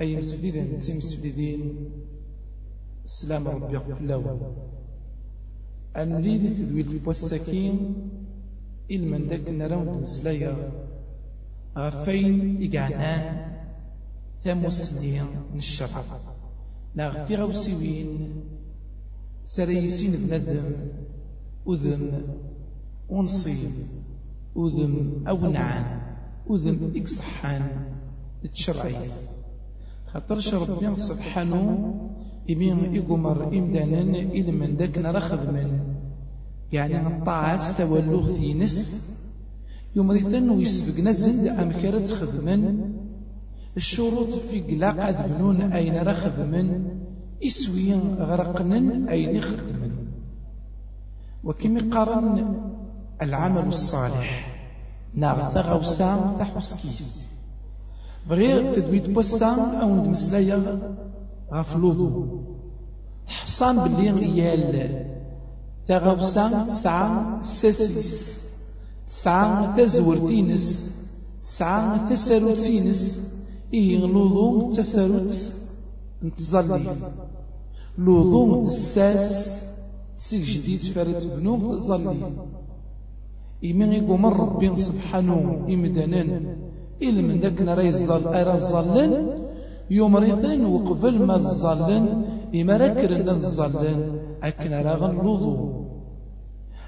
أي مسفلين تيمسفلين السلام ربي كله أن نريد تدويل والسكين إلمن داك نراود مسلايا. غفين إقعنان ثمسنين نشرع نغفي غوسيوين سريسين بندم أذن ونصيب. أذن أو نعان أذن إكصحان تشرعي. خاطرش ربي سبحانه إمين إقمر إمدانا إلى من داك نرخذ من. يعني الطاعة تولوغ ثينس يوم ريثن ويسبق نزند أم كرت خدمن الشروط في قلاق أدبنون أين رخذ من إسوي غرقنن أين خدمن وكم قارن العمل الصالح ناغ ثغوسا تحوسكيس بغير تدويد بوسا أو ندمسلايا غفلوضو حصان باللي يال تغوسا تسعة ساسيس تسعة تزورتينس تسعة تساروتينس إيه لوضو تساروت نتظلي لوضو تساس سيك جديد فريت بنوم تظلي إيمين يقوم ربي سبحانه إمدانان إلا من ذاك نرى الظل أرى الظلن يوم ريثن وقبل ما الظلن إما ركرنا الظلن أكن راغن لوضو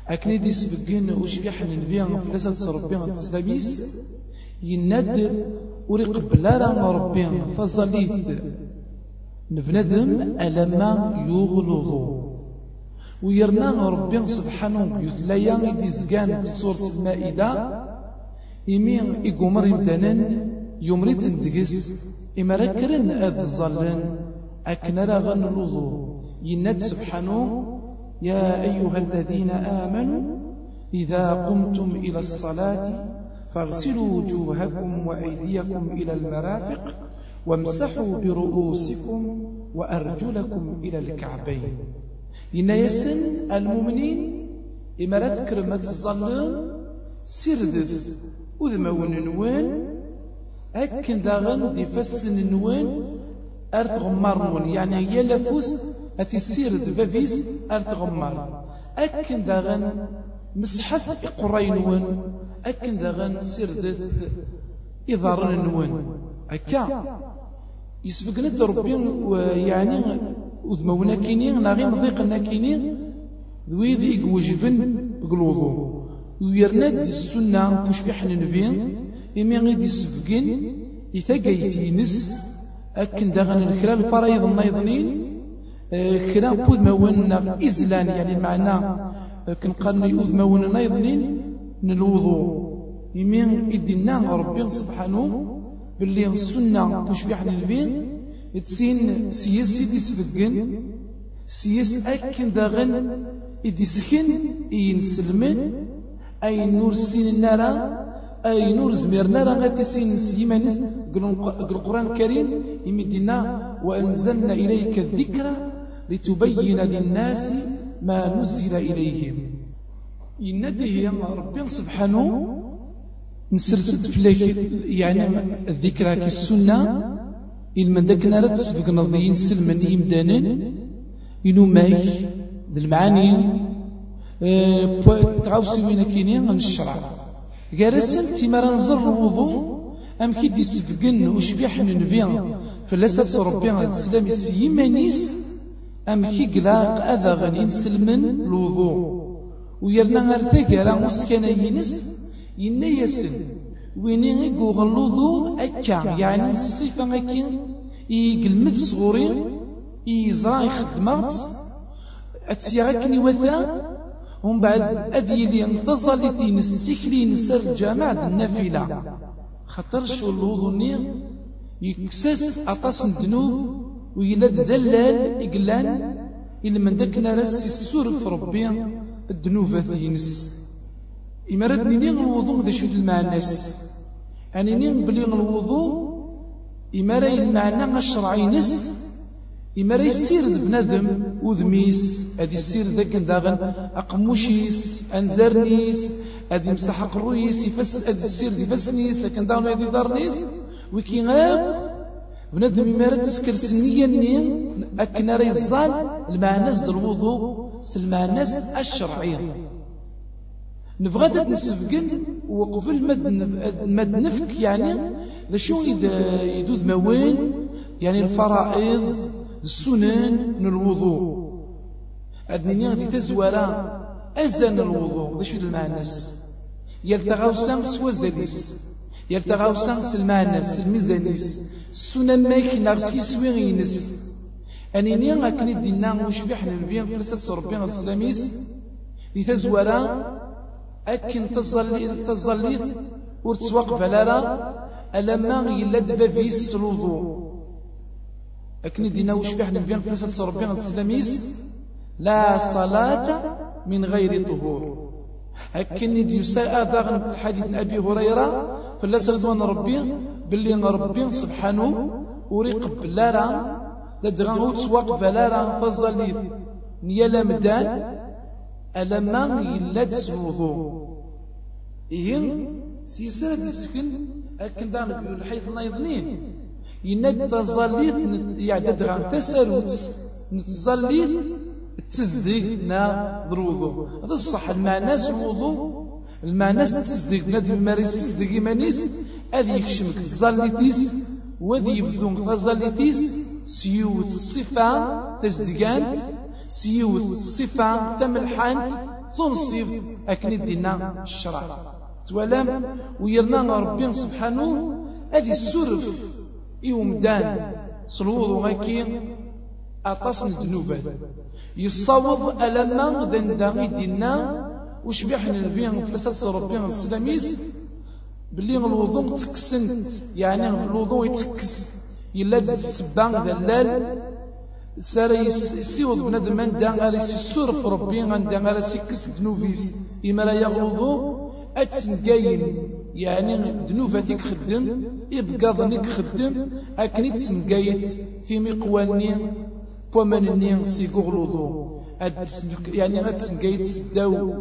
أكن دي سبقين وشبيح النبي فلسة ربي تسلميس يند وري قبل راه ربي فظليت. نبندم ألما يغلظو ويرنا ربي سبحانه يثليا إدي زقان سورة المائدة إمين إقمر إمدانن يمريت ندقس إما ركرن أذ الظلن أكن راغن لوضو يند سبحانه يا أيها الذين آمنوا إذا قمتم إلى الصلاة فاغسلوا وجوهكم وأيديكم إلى المرافق وامسحوا برؤوسكم وأرجلكم إلى الكعبين. إن يسن المؤمنين إما لا تكرم تظلم سردث وذمون نوان أكن داغن دي فسن نوان أرت غمار يعني هي لفوس أتي سيرد بافيس أرت غمار. أكن داغن مسحت قرين نوان أكن داغن سردث إضار نوان. أكا يسبقنا ربي يعني وذمونا كينين ناغي مضيقنا كينين ذويذ إقوجبن بقلوضو ويرناد السنة كش بحن نبين إمي غيدي سفقين إثاقا يثينس أكن داغن الكرا الفرايض النايضنين كرا بود مونا إزلان يعني معنى كن قرن يوذ مونا نايضنين نلوضو. إمي إدينا ربي سبحانه باللي السنة كش بحن نبين تسين سياس سيدي سفقن سياس أكن داغن إدي سكن ينسلمن أي نور سين النار أي نور زمير نار غادي سين سيمانيس القرآن الكريم يمدنا وأنزلنا إليك الذكر لتبين للناس ما نزل إليهم. ينده ربي سبحانه نسرسد فلاك يعني الذكرى كالسنة إلمن ذاك نار تسبق نضيين سلمن إمدانا. إنو ماك ذي المعاني. تعاوسي وين كيني عن الشرع. جارسن تيمار نزر الوضوء أم كي دي سفقن وشبيح نبيان فلاسة ربي على السلام السيمانيس أم كي قلاق أذا غنين سلمن الوضوء. ويرنا غير تاقرا مسكنا ينس ينا يسن. وين يقوغ الوضوء أكا يعني الصفة أكا يقلمد صغوري يزرع خدمات أتيغاكني وثا ومن بعد أديلي انتظلتي نسيكلي نسر جامع النافلة. خطر شو الوضو نير يكسس أطاس الذنوب ويلاد ذلال إقلان. إلا من نرس السور في ربي الذنوب ثينس إمارات نين الوضوء ذا شد المعناس يعني نين بلي الوضوء إمارة المعنى الشرعي نس إمارة يسير بنادم وذميس هذه السير ذاك داغن أقموشيس أنزرنيس هذه مسح قرويس يفس هذه السير دي فسنيس لكن داغن هذه دارنيس وكي غاب بنادم إمارة تسكر سنية نين أكنا ريزال المعنى الوضوء سلمعناس الشرعية نبغى نسفقن وقف المد نفك يعني ذا شو إذا يدود موين يعني الفرائض السنن الوضوء. أدني غادي تزورا أزن الوضوء ذا شو المعناس يلتغاو سانس وزاليس يلتغاو سانس المعناس الميزانيس السنن مايك نغسي سويغينس أنيني أكني دينا وشبيح نبيان فلسة ربي الإسلاميس لتزورا أكن تظلي تظليت ورتسوق فلارا ألما يلد فافيس الوضوء. أكن دينا وشبيح نبيان فلسة ربي الإسلاميس لا صلاة من غير طهور. أكن ديوسا آذاغن حديث أبي هريرة فلسة رضوان ربي باللي ربي سبحانه وريق بلارا لدغا تسوق فلارا فظليت نيالا مدان ألما يلد سوضو إيهن سيسرة السكن أكن دان الحيث نايضنين. يند تظليت يعدد غان تسروت نتظليت تزديق نا ضروضو هذا الصح المعنى الوضوء. المعنى تزديق نادي المارس تزديق إيمانيس أذي يكشمك تظليتيس وذي يبذون تظليتيس سيوت الصفة تزدقانت سيوت الصفة تملحانت. تنصف أكن دينا الشرع. تولام ويرنا ربي سبحانه هذه السرف إيومدان صلوض غاكي أطاس الذنوب يصوض ألما دندا دينا وشبيح النبي فلسات ربي السلاميس باللي الوضوء تكسنت يعني الوضوء يتكس. يلا السبان دلال سارة يسيوض بنادم من دا غاري سيسور في ربي غندا غاري سيكس ذنوبيس إما لا يغلظو أتسنقاين يعني ذنوباتك خدم. يبقى ظنك خدم أكني تسنقايت تيمي قواني بومنني سيقغلظو يعني أتسنقايت سداو.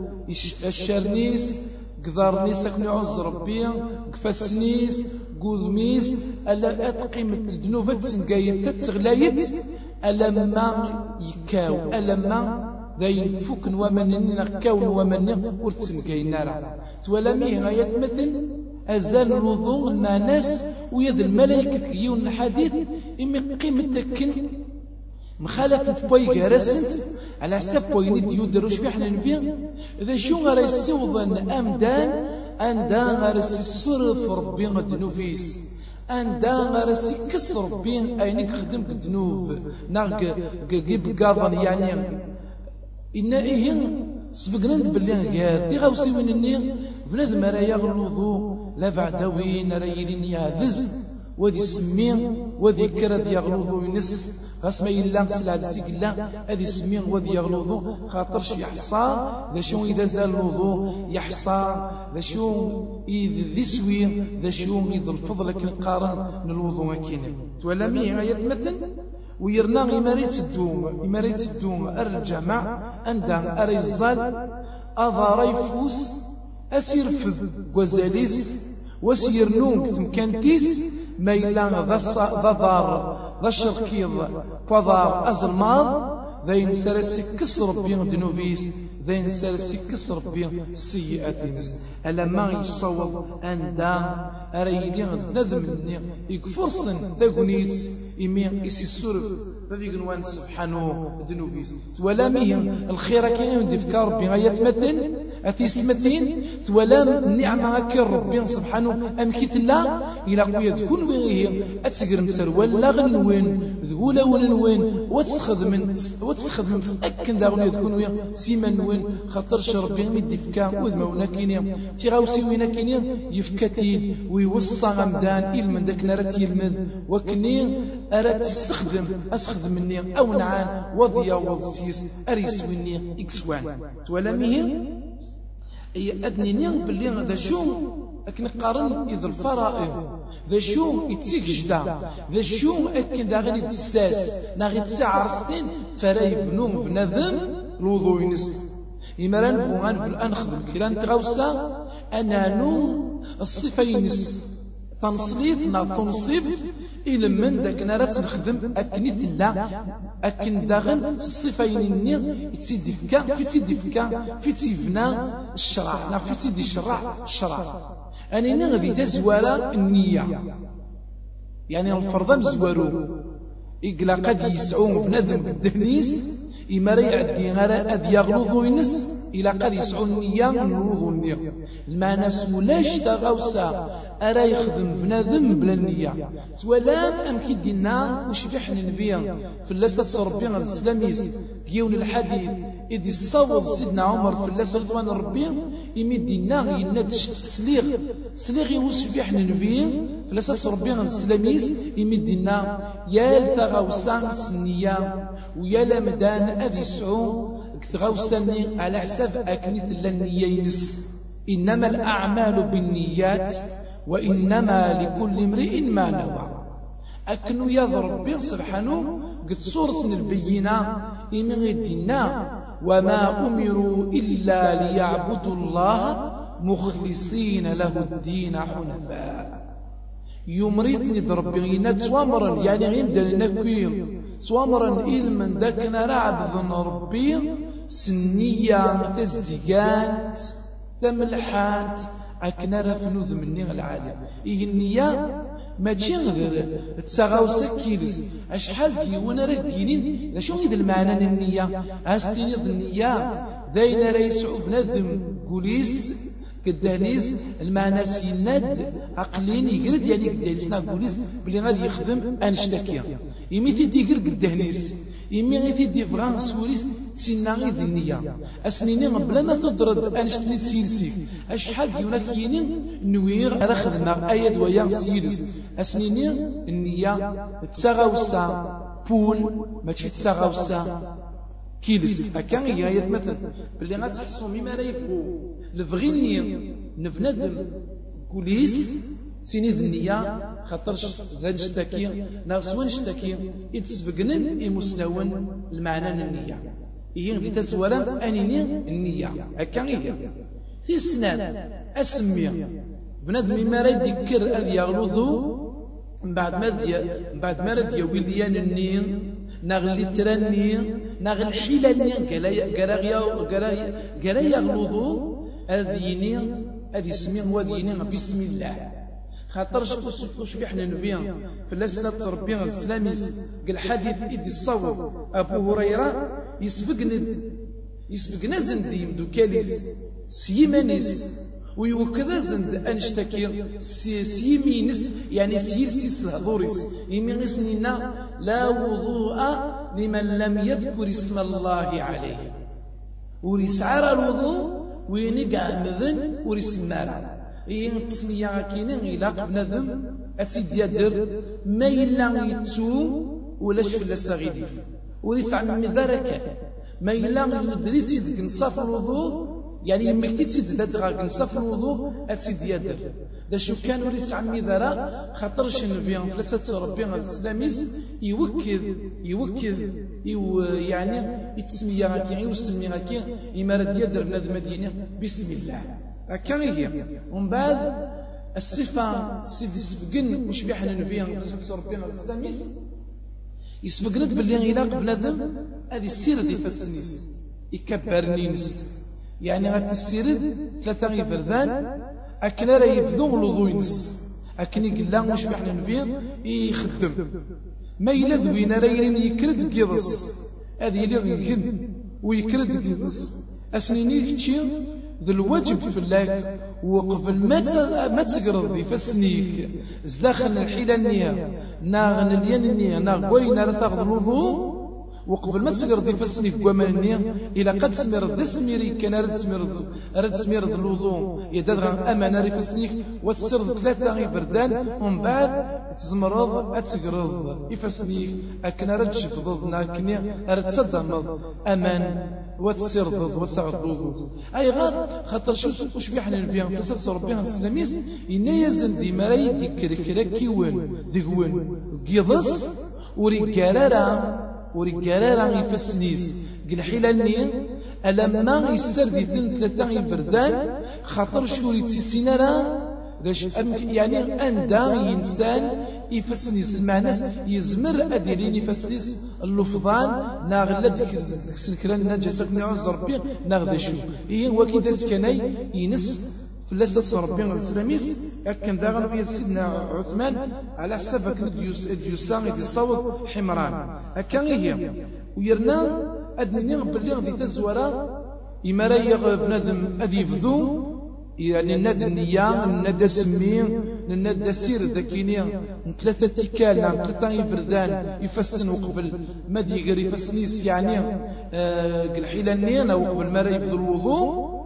الشارنيس قدرنيس أكني عز ربي. قفاسنيس قوذميس. ألا أتقيم الذنوب تسنقايت تتغلايت ألما يكاو. ألما ذاين فوك ومن نكاو ومن ورتسنقاين نارا تولامي غاية مثل أزال الوضوء الناس ويد الملائكة يون حديث إمي قيمة تكن مخالفة بوي جارسنت على حساب بوي ند يدروش في حنا نبي إذا شو غير يسوضن أمدان أندان غير في ربي غد نوفيس أندا غرسي كسر بين أينك خدم الذنوب ناق قيب قاضن يعني. إن إيه سبقنا باللي قال دي غاوسي وين الني بنادم راه يغلظو لا بعد وين راه يلين يعذز ودي سمين ودي كرد يغلظو ينس. غاس ما يلا سلعة سيك لا هذه سمين ودي يغلظو خاطرش يحصى ذا شو إذا زال الوضوء؟ يحصى ذا شو إذا ذي سوي ذا شو إذا الفضل لكن قارن الوضوء كينا تولمي غاية مثل ويرنا إماريت الدوم إماريت الدوم الجمع عندها أريزال أظهر يفوس أسير في غزاليس وسير نونك تمكانتيس ما إلا ذا ضار ذا الشركيض فضار أزلماض ذين سرسي كسر ربي دنوفيس ذين سرسي كسر ربي السيئات نس ألا ما يصوب أن دا أريدي نذم يكفرسن ذا قنيت إمي إسي السرف فبيق نوان سبحانه دنوبيس ولا مية. الخير كي يندي فكار ربي. غاية مثل أتي ستمتين تولا النعمة هكا ربي سبحانه. أم كي تلا؟ إلى قوية تكون ويه أتسقر مسر ولا غنوين ذولا ونوين وتسخدم وتسخدم تأكد داغني تكون ويه سيما نوين خاطر شربي مدي فكا وذما ونكينيا تيغاوسي وين كينيا؟ يفكتيد ويوصى غمدان. إلمن داك نارت يلمذ وكني أراد تستخدم أسخدم مني أو نعان وضيا وضسيس أريس ويني إكسوان. تولا مية؟ أي أدني نيان باللي ذا شو أكن قارن إذا الفرائض. ذا شو يتسيك جدا. ذا شو أكن دا غير تساس نا غير تسع عرستين فرا يبنو بنظم الوضوء ينس إما نبغو غنفل أنخدم كلا نتغوسا أنا نو الصفة ينس تنصليت نا تنصيب. إلى من ذاك نرى نخدم أكني تلا أكن داغن الصفين ني تسيدي فكا في تسيدي فكا في تسيفنا الشرع نا في تسيدي الشرع الشرع أنا نغذي تزوالة النية. يعني الفرض مزوارو إقلا قد يسعون في ندم بالدهنيس. إما لا يعدي غير أذ يغلظ ينس إلى قد يسعون النية من الوضوء النية. المعنى سولاش تغوسا أرى يخدم بنادم بلا النية. سوالام أم كي دينا وشبح نبيا. في اللاسة تصربي على السلاميس جيون الحديث إذ يصوض سيدنا عمر في اللاسة رضوان ربي يمد دينا يناد سليغ. سليغ وشبح نبيا في اللاسة ربي على السلاميس يمد دينا يا التغوسا سنية ويا لمدان أذي سعون. تغوسني على حساب أكني النية ينس إنما الأعمال بالنيات وإنما لكل امرئ ما نوى. أكنو يضرب بين سبحانه قد صورة البينة إن غدنا وما أمروا إلا ليعبدوا الله مخلصين له الدين حنفاء. يمريتني دربينا توامرا يعني غير نكوي توامرا إذ من ذاكنا رعب ذن ربي سنية تزدقات تملحات أكنا رفنوذ مني العالم. إيه النية؟ ماشي غير. تساغاوسا كيلس أشحال ديونا راه دينين؟ لا شو المعنى النية. أستيني النية. داين راه يسعو بنادم قوليس كدانيز المعنى سيناد. عقلين يقرد يعني كدانيز نا قوليس. بلي غادي يخدم انشتكي يميتي ديقر قدانيز يمي غيتي دي فران سوريس سينا غير النية. أسنيني بلا ما تضرد أنشتني سيلسيك أشحال ديونا كيني نوير أنا خدنا أيد ويا سيلس. أسنيني النية تساغوسا بول ماشي تساغوسا كيلس. أكان هي مثلا بلي غتحسو مما لا يفو لفغيني نفندم. كوليس سيني النية. خاطرش غنشتكي ناقص ونشتكي يتسبقنن إمسنون المعنى النية في تسولا أنيني النية. هكا في السنان أسمي. بنادم ما راه يذكر أذ يغلظو. من بعد ما من بعد ما راه ويليان النية نغلي ترني نغل الحيلة ني. قرا يغلظو. أذ يني أذ يسمي وديني بسم الله. خاطرش وش إحنا نبيا؟ فلسنا تربيا السلاميس قال حديث إدي الصوب أبو هريرة يسبقنا يسبقنا زند يمدو كاليس. سيمانيس. ويوكذا زند أنشتكي سيمينس يعني سير سيس الهضوريس يمينس نينا لا وضوء لمن لم يذكر اسم الله عليه. وريسعر الوضوء وينقع مذن وريسمارا إيه التسمية كيني إلا بنادم أتيد يدر ما إلا يتو ولاش فلا سغيديف وليس عن ذلك ما إلا يدري تيد نصاف الوضوء يعني يمك تيد دادغا نصاف الوضوء أتيد يدر دا شو كان وليس عمي ذرا خاطرش نبيان ثلاثة ربي الإسلاميز يوكد يوكد يو يعني يتسميها كي يسميها كي إمارة يدر بنادم مدينة. بسم الله. هكا هي. ومن بعد الصفة سيد يسبقن وش بيحنا نبيها نسكس ربنا الإسلاميس يسبقن باللي غيلاق بنادم هذه السيرة دي فالسنيس يكبر نينس يعني غات السيرة ثلاثة غي بردان أكنا راه يبدو الوضو ينس أكني قلا وش بيحنا نبيها يخدم. ما إلا ذوين يكرد قيضس. هذه اللي يكرد ويكرد قيضس. أسنيني كتشي ذو الواجب في الله وقبل ما ما تقرض ذي فسنيك زداخل الحيلة النية ناغن الين النية ناغ وين تاخذ الوضوء. وقبل ما تسمير ضيف السنيف بوامانيا إلا قد سمير ذا سميري كان رد سمير رد سمير الوضوء. يداد أمان ريف السنيف وتسرد ثلاثة بردان ومن بعد تزمرض أتقرض إفسنيك أكنا رد شفضض ناكني رد صدمض أمان وتسرد وتسعد الوضوء أي غار خاطر شو وش بيحنا نبيان قصص ربيها السلاميس إنا يزن دي مراي دي كركرك كيوان ديكوان قيضس ورجالا ورجالا راه يفسنيس قل حيلاني ألما يسر دي ثن ثلاثة يبردان خاطر شوري تسيسينا يعني أندا إنسان يفسنيس. المعنى يزمر أديرين يفسنيس. اللفظان ناغلا ديك الكران نجسك نعوز ربي ناغ شو. إيه وكي سكني ينس فلاسة ربي السلاميس أكن داغن في سيدنا عثمان على حساب ديوس ديوسان يدي صوت حمران. أكن هي؟ ويرنا أدني بلي غادي تزورا إما يغ بنادم أدي فذو يعني الناد النية الناد سمي الناد سير ذاكيني ثلاثة تيكال ثلاثة يبردان يفسن وقبل. ما ديقر يفسنيس يعني آه قل حيلاني وقبل ما يفضل الوضوء.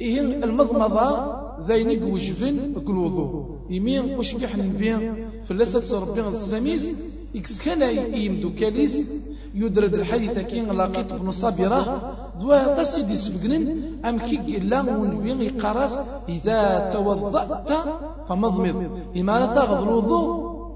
إيه المضمضة؟ ذاين وجفن الوضوء يمين وش بيحن بين فلسة ربي السلاميس. إكس كان يمدو كاليس يدرد الحديث كين لاقيت بن صابرة. دوا تسيدي سبقنن. أم كي لا ونبين يقرص إذا توضأت فمضمض. إما لا تغض الوضوء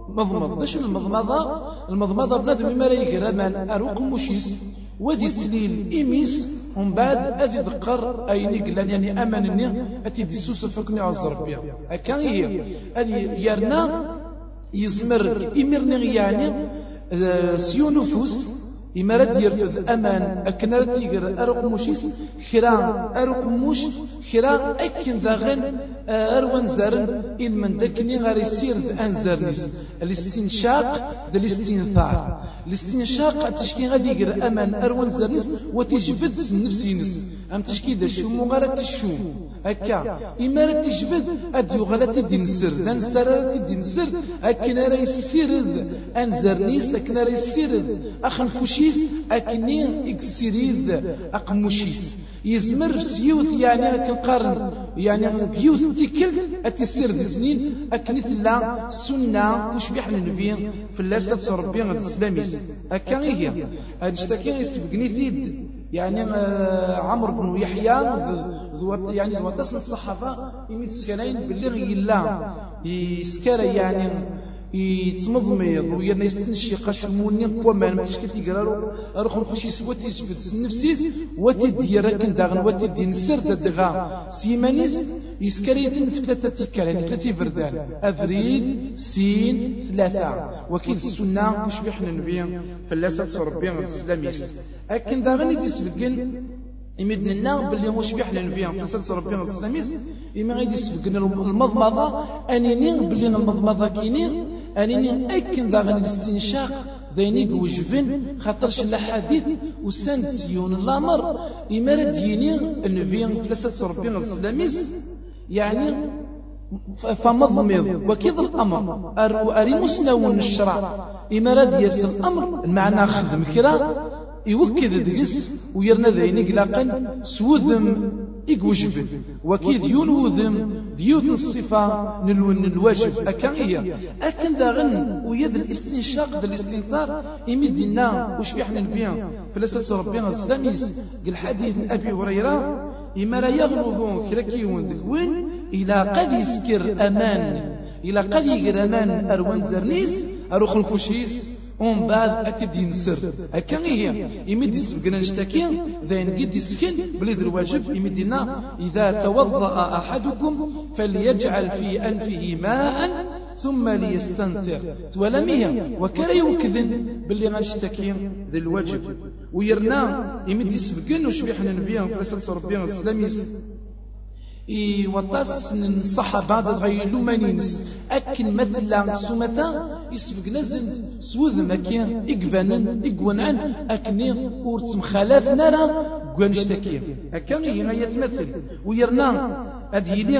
مضمض. باش المضمضة المضمضة بنادم ما يقرأ من أروق مشيس. ودي سليل إميس. ومن بعد أدي ذكر أي قلان يعني أمانني أتي دي سوس فكني عز ربي هكا هي أدي يرنا يزمر إمرني يعني سيو نفوس إما رد يرفض أمان أكن رد يقر أرق موشيس خرا أرق موش خرا أكن ذاغن أروان زرن إن من دكني غير يسير أنزرنيس الاستنشاق دا الاستنثار الاستنشاق تشكي غادي يقر أمان أروان زرنيس وتجبد نفسينس أم تشكي دا الشوم وغير تشوم هكا. إما راه تجبد أد يغلا تدي نسر ذا نسر تدي نسر أكن راه يسيرد أنزرنيس أكن راه يسيرد أخن فوشيس أكني إكسيريد أقموشيس. يزمر سيوت يعني أكن قرن يعني بيوت تيكلت أتسير دي سنين أكن تلا سنة وش بيحن النبي في اللاسة ربي غد السلاميس أكا هي. أجتكي يسبقني تيد يعني آه، عمرو بن يحيى يعني وتصل الصحابة يميت سكنين باللي يلا يسكر يعني يتمضمض ويرنا يستنشق شموني وما مشكل تيقرارو أروح نخشي سوا تيجبد نفسيس وتدي راكن داغن وتدي نسر دغا. سيمانيس يسكريتن في ثلاثة تيكال يعني ثلاثة فردان. أفريد سين ثلاثة. وكيد السنة مش بيحنا نبي فلاسة ربي السلاميس. أكن داغن يدي سبقن يمدن لنا باللي مش بيحنا فيها قصة ربي السلاميس إما غادي يسبقنا المضمضة أنيني باللي المضمضة كيني أنيني أكن داغن الاستنشاق ذينيك وجفن خاطرش الحديث وسند سيون الأمر. إما رديني النبي فلسة ربي السلاميس يعني فمضمض. وكذا الأمر. أري مسنون الشرع إما يس الأمر. المعنى خدم كرا يوكد دقس ويرنا ذين قلاقا سوذم إقوجب وكيد يون وذم ديوت الصفة نلون الواجب أكا إيا أكن داغن ويد الاستنشاق دا الاستنثار. إمدنا وش بيحنا البيان فلسة ربنا السلاميس قال حديث أبي هريرة إما لا يغلظون كراكي وين؟ إلى قد يسكر أمان. إلى قد يقر أمان أروان زرنيس أروخ الفوشيس ومن بعد أكد ينسر. هكا هي. يمد يسبقنا نشتكي. ذين قد يسكن بليد الواجب يمدنا. إذا توضأ أحدكم فليجعل في أنفه ماء ثم ليستنثر. ولمية وكان يوكذن باللي غنشتكي ذي الواجب. ويرنا. يمد يسبقنا وشبيحنا نبيا. فلسل ربيا السلاميس وطاس الصحابة غيلو مانينس أكن مثلا سمتا يسفق نزل سوذ مكيا إقفانا إقوانان. أكني ور تمخالف نرى قوانشتكي أكن هي يتمثل ويرنا أديلي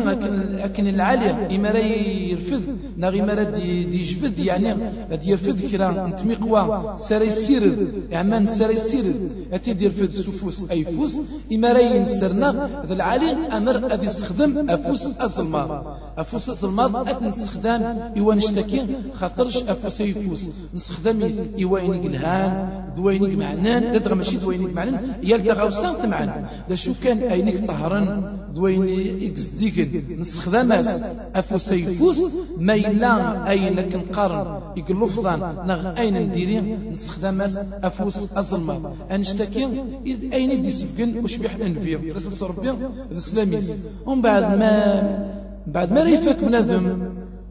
أكن العالي إما يرفض. ناغي ما دي يجبد يعني أدي يرفض كرا نتمقوا ساري السيرد عمان ساري السيرد أتي يرفض سفوس أي فوس إما ينسرنا ذا العالي أمر أدي يستخدم أفوس أزلماض أفوس أزلماض أت نستخدم إيوان نشتكي خاطرش أفوس يفوس نستخدم إيوان إلهان دوينيك معنان دادغ ماشي دوينيك معنان يالتا غاوسان تمعن دا شو كان أينيك طهران دويني إكس ديكن. نستخدماس أفوس يفوس ما إلا أين كنقارن يقلفظان نغ أين نديري نستخدماس أفوس أظلمة أنشتكي أين دي سفقن وش بيحنا نبيع رسل ربي الإسلاميس ومن بعد ما بعد ما ريفك بنادم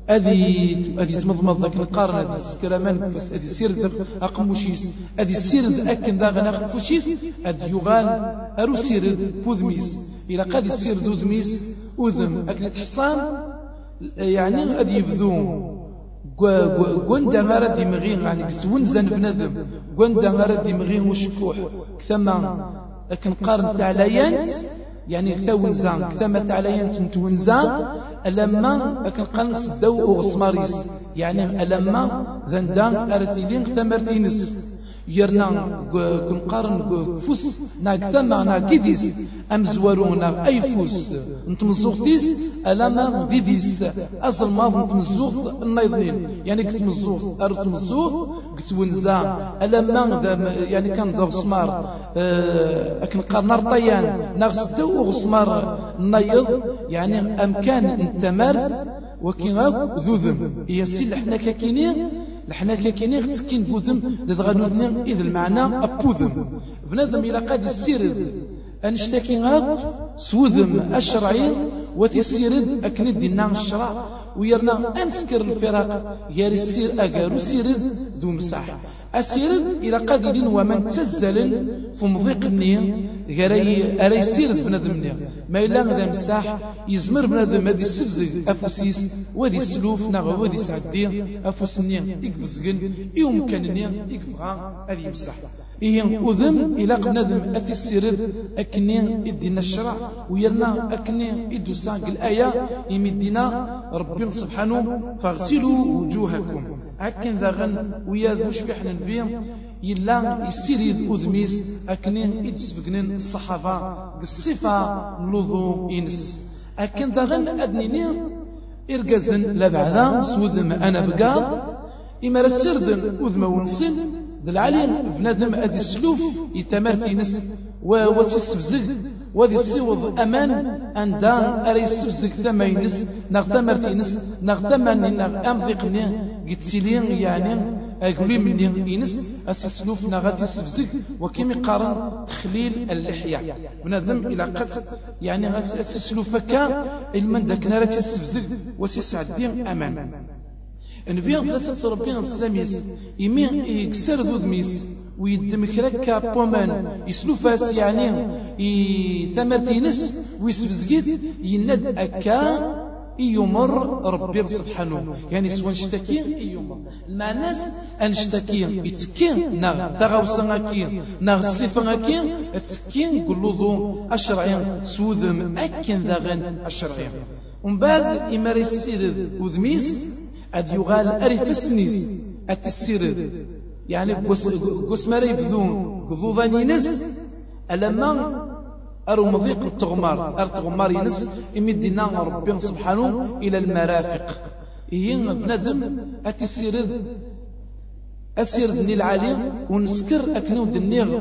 أدي أدي تمضمض ذاك القارن أدي سكرامان فس أدي سيرد أقموشيس أدي سيرد أكن ذا غنا فوشيس أدي يغال أرو سيرد بوذميس إلى قد سيرد وذميس أذم أكن حصان يعني أدي يبذون قوندا غارة دمغين يعني كتون زن بنادم. قوندا غارة دمغين وشكوح. كثما لكن قارن تاع ليانت يعني ثونزا كثما تاع ليانت نتونزا ألما لكن قنص دو وغسماريس يعني ألما ذندا أرتيلين ثمرتينس يرنا كنقارن فوس نا كثما نا كيديس أم زوارونا أي فوس. نتمزوغتيس ألاما ديديس. أصل ماض نتمزوغ النايضين يعني كت مزوغ أرد مزوغ كت ونزا. ألاما يعني كان دو سمار. أكن قارن رطيان ناغس دو غسمار النايض يعني أمكان انتمرت وكي ذوذم هي سي حنا كاكينين لحنا كاكيني تسكين بوذم دغانودني إذ المعنى أبوذم. بنادم إلى قد السير أنشتكي غاك سوذم الشرعي وتسيرد أكند دينا الشرع ويرنا أنسكر الفراق ياري السير أقارو سيرد دو مساح. أسيرد إلى قادرين ومن تسزل في النية غيري أري سيرد بنادم نية ما إلا غدا مساح يزمر بنادم هادي السفزق أفوسيس. ودي السلوف نغ ودي سعدي. أفوس النية يكبزقن يوم كان النية يكبغى هذي مساح. إيه أذم إلى بنادم أتي السيرد أكني إدينا الشرع ويرنا أكني إدو ساق الآية. يمدينا ربي سبحانه فاغسلوا وجوهكم. أكن ذا غن ويا ذو شبيحنا نبي يلا يسيريد أذميس أكني إدسبقنين الصحابة بالصفة نلوذو إنس. أكن ذا غن أدنيني إرقزن لبعدا سودم أنا بقى إما رسردن أذم ونسن ذا العليم بنادم أدي السلوف يتمرتي نس وتستفزق وذي السوض أمان أن دان أري السفزق ثمينس نغتمرتينس نغتمن نغ أمضيقني قتلين يعني أقولي مني إنس أسسلوف نغاتي السفزق وكيم قارن تخليل اللحية. بنادم إلى قد يعني أسسلوف كا إلمن داك نارتي السفزق وسيسعدين أمان. نبيع ثلاثة ربيع السلاميس يمي يكسر ذو ميس ويدمك ركا بومان يسلوفاس يعني ثمرتينس ويسفزقيت يند أكا يمر ربي سبحانه. يعني سوى نشتكي؟ يمر المعناس أنشتكي يتكين نغ تغوصا أكين نغ الصفة أكين تسكين قلوضو الشرعين سوذم أكين ذاغن الشرعين ومن بعد إماري السير وذميس أد يغال أريف السنيس. أتسير يعني قس ما يبذون قضوضان ينس ألما أرو مضيق التغمار. أر تغمار ينس إمدنا ربي سبحانه إلى المرافق. إيه بنادم أتسير أسير دني العالي ونسكر أكنو دنيغ.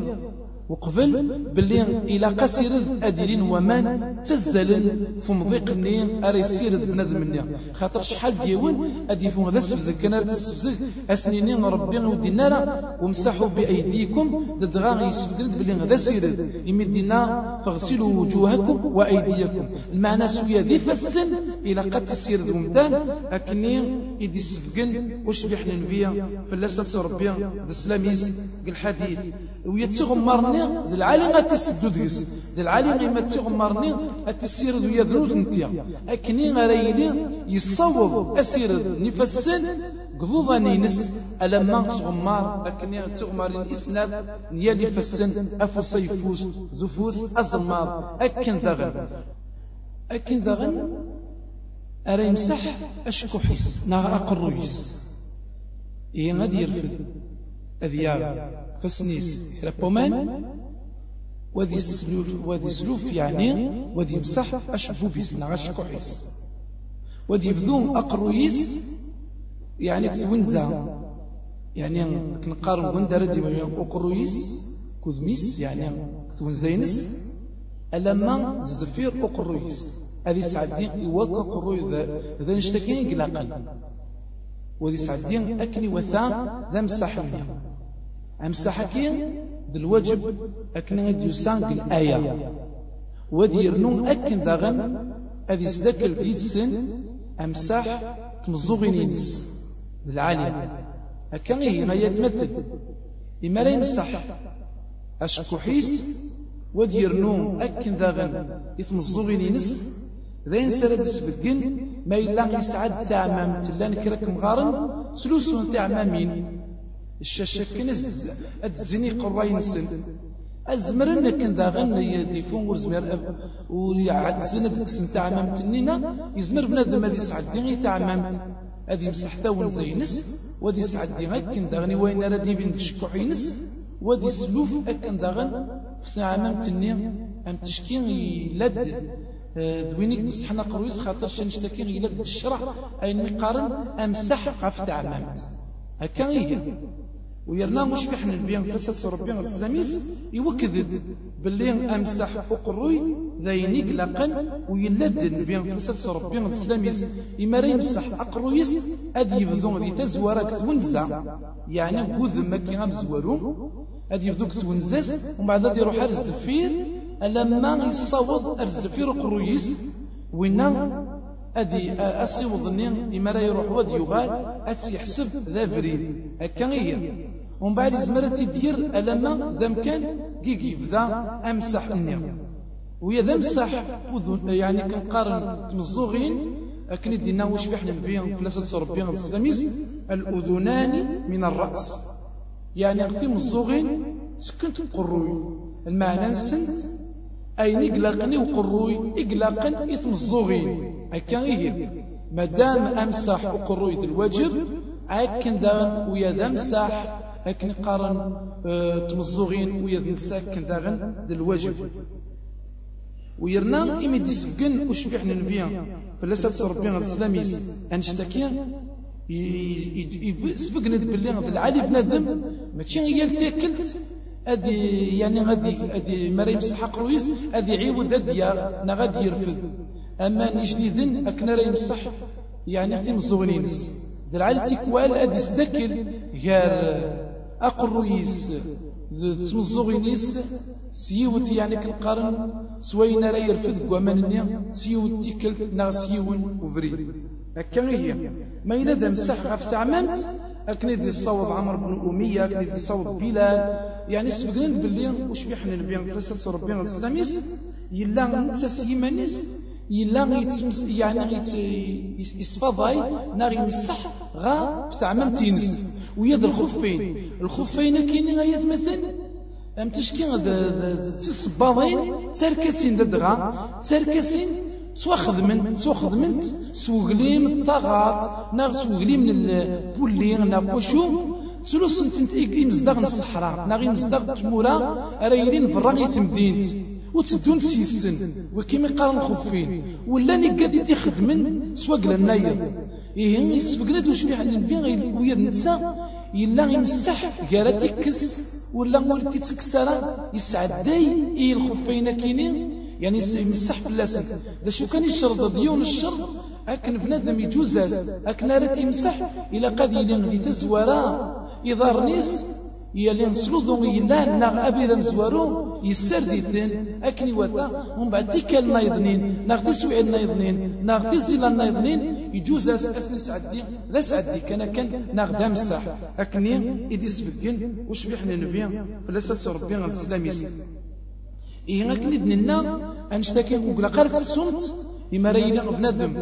وقبل باللي إلى قصير أديرين ومان في مضيق الني أري سيرد بنادم الني خاطر شحال ديون أديفون هذا السفزك كان هذا السفزك أسنيني ربي ودينا ومسحوا بأيديكم ددغا يسفدرد باللي هذا سيرد يمدينا فاغسلوا وجوهكم وأيديكم. المعنى سويا ذي فسن إلى قد تسيرد ومدان أكني إدي سفقن وش بيحنا نبيا فلاسة ربي السلاميس الحديث ويتغمرني ذي العالي غتسدو ديس ذي العالي غيما تغمرني أتسيرد ويا ذنود نتيا أكني غريلي يصوب أسيرد نفسن قضوضا نينس. ألما تغمار أكن تغمار الإسناد نيالي فسن أفو سيفوس ذفوس أزمار. أكن ذغن. أكن ذغن أرى يمسح أشكو حس نغا أقرويس إيه غادي يرفد أذيار فسنيس. كرابومان وذي سلوف وذي سلوف يعني وذي يمسح أشبو بيس نغا أشكو حس وذي يبذون أقرويس يعني كتونزا يعني كنقارن وين دار ديما أقرويس كوزميس يعني كتونزينس. ألما زدفير أقرويس. هذه سعدين يوقع قروي ذا نشتكي قلاقا وذي سعدين أكني وثا ذا مساحني أمساحكين ذا الواجب أكني يسان الآية. ودي يرنون أكن ذاغن هذه سدك البيت سن أمساح تمزوغين ينس بالعالية هكا هي ما يتمثل إما لا يمسح. أشكوحيس ودي يرنون أكن ذاغن يتمزوغين ينس ذين سرد سبقن ما إلا يسعد تعمام تلان كرك مغارن سلوسون تعمامين. الشاشة كنز أتزني قراين سن أزمرنا كن ذا غن يديفون ورزمير ويعد سند كسن تعمام تنينا يزمر بنادم هذه سعدي تعمامت هذه مسحتا زينس ودي سعدي غاكن داغني وين ردي بين شكوحينس ودي سلوف أكن داغن في تعمام تنين أم تشكين يلد دوينيك مسحنا قرويس خاطر شنشتكي إلى الشرع أي نقارن أمسح غف تعممت هكا هي. ويرنا مش في حنا البيان قصة ربي الإسلاميس يوكذب باللي أمسح أقروي ذينيك لقن ويلد بين قصة ربي الإسلاميس إما يمسح أقرويس أدي يبدون ذي تزوارك تونزا يعني وذ مكي غمزوارو أدي يبدوك تونزاس ومن بعد يروح حارس دفير. لما يصوض أرزد في رقرويس وين أدي أصيوض النين إما يروح ود يغال أتسي يحسب ذا فريد. هكا ومن بعد زمرت تدير ألما ذا مكان كيكي ذا أمسح النين ويا ذا مسح يعني كنقارن تمزوغين أكن دينا وش فيحنا نبيان ثلاثة ربيان السلاميس الأذنان من الرأس. يعني في مزوغين سكنت قروي المعنى نسنت أي نقلقني وقروي؟ إقلاقا إثم الزوغين هكا هي مادام أمسح وقروي الواجب أكن داغن ويا ذا مسح أكن قارن آه تمزوغين ويا ذا مسح كن داغن ذي الواجب. ويرنا إمي دي سفقن وشبيح ننبيا. فلسة ربنا الإسلاميس أنشتكي سبقنا باللي العالي بنادم. ماشي هي التاكلت أدي يعني غادي أدي مريم سحق رويس أدي عيود أديا نا غادي يرفض أما نجديدن أكنا راه يمسح يعني أختي مزوغنينس درعال تيكوال أدي سدكل غير أقر رويس تمزوغينيس سيوت يعني كنقارن سوينا راه يرفض ومن سيوت تيكل نا سيون وفري. هكا هي. ما إلا ذا مسح غف تعممت أكني دي الصوت عمر بن أمية. أكني دي الصوت بلال. يعني سبقنا باللي وش بيحنا البيان قصة ربنا الإسلاميس. يلا نتسا يمانيس يلا يتمس يعني يصفضاي ناغي يمسح غا بتاع ممتينس ويد الخفين. الخفين كاينين غاية مثل أم تشكي تصباضين تركسين ددغا تركسين سوا خدمنت سوا خدمنت سوغلي من الطاغات ناغ سوغلي من البولي ناغ وشو سلوس انت إيكلي مزدغ الصحراء ناغي مزدغ تمورا رايلين فراغي تمدينت وتسدون سيسن وكيما قارن خفين ولا نقادي تخدمن سواق للناير إيه يسبقنا دوش بيح النبي ويا نتسا يلا يمسح قالت تكس ولا ولدي تكسرا يسعداي إيه الخفين كينين يعني يمسح في اللسن ذا شو كان يشرط ديون الشر أكن بنادم يجوزاز أكن رات يمسح إلى قد يلين تزورا إذا رنيس يلي نسلوذو يلا ناغ أبي مزوارو يسرديتن أكني وثا ومن بعد تيكا النايضنين ناغ تسوي النايضنين ناغ تزيل النايضنين يجوز أسني سعدي لا سعدي كان كان ناغ دامسح أكني إدي سبقين وش بيحنا نبيا فلا سلسل ربي غد السلاميس إيه أكني دننا أنشتاكي وقلا قالت صمت إما راينا بنادم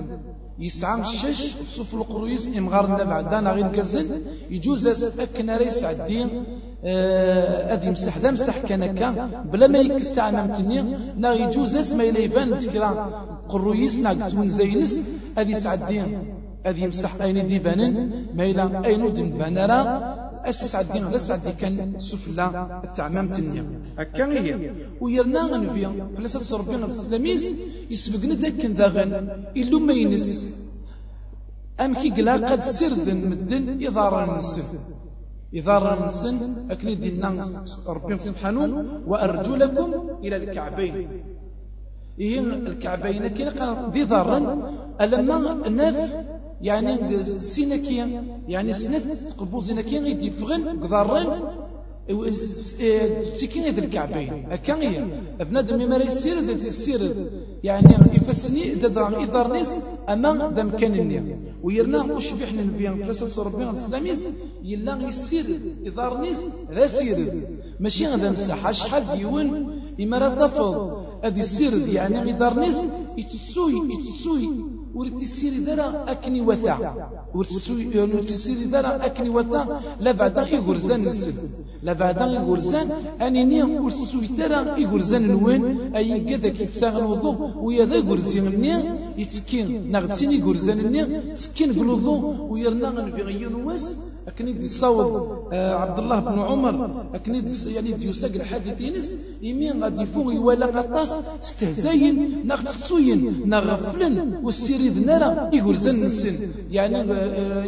يسعى الشش صوف القرويس إمغارنا بعدنا غير كزن يجوز أكن ريس عدين آه يمسح ذا مسح كان بلا ما يكست عمامتني نا يجوز ما يليبان تكرا. قرويس ناقص زينس. أدي سعدين. أدي يمسح أين ديبانن. ما إلى أين دن بانرا أسس عدين غدا سعدي كان سفلا التعمام تنيا. هكا هي. ويرنا غنبيا فلسة ربي السلاميس يسبقنا داك داغن. إلو ما ينس. أم كي قلا قد سردن مدن إضارة النسن إضارة النسن أكني دينا ربي سبحانه. وأرجلكم إلى الكعبين. إيه الكعبين كي قال ذي ضرن ألما ناف يعني سينكيا يعني سنت قبوزنا كي غيدي فغن قضارين تيكين غيد الكعبين هكا هي. بنادم ما يسير ذات السير يعني يفسني ددران إدارنيس أما ذا مكانني ويرنا وش بيحنا نبيان فلسة ربنا الإسلاميز يلا يسير إدارنيس ذا سير ماشي غدا مساحة شحال ديون إما تفض هذه السير يعني إدارنيس يتسوي يتسوي. تسيري دارا أكني وثا ورد تسيري دارا أكني وثا لا بعدا يقرزان السن لا بعدا يقرزان أني ني ورسوي ترى يقرزان الوين أي كذا كي تساغ الوضوء ويا ذا يقرزين الني يتسكين نغتسين يقرزان الني تسكين الوضوء ويرنا غنبي غيون واس أكني دي صوت آه عبد الله بن عمر. أكني دي يعني يساق الحديث ينس يمين غادي يفوق يوالا غطاس. استهزاين نغتسوين نغفلن والسيري ذنارا يقول زن السن يعني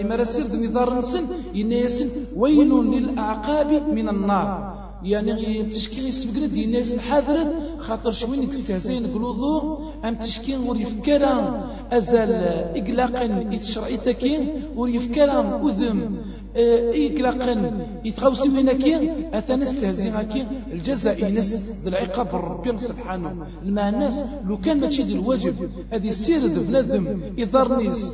إما رسير ذني دار السن ينيسن ويل للأعقاب من النار. يعني تشكي يسبقنا دي الناس الحاضرة خاطر شوين استهزاين قلوضو أم تشكي ور يفكرا أزال إقلاقا يتشرعي تكين ور أذم. إقلاقا يتغوسي وينكي أتى هكي الجزاء ينس بالعقاب ربي سبحانه. مع الناس لو كان ما تشد الواجب هذه السير بنادم. إضارنيس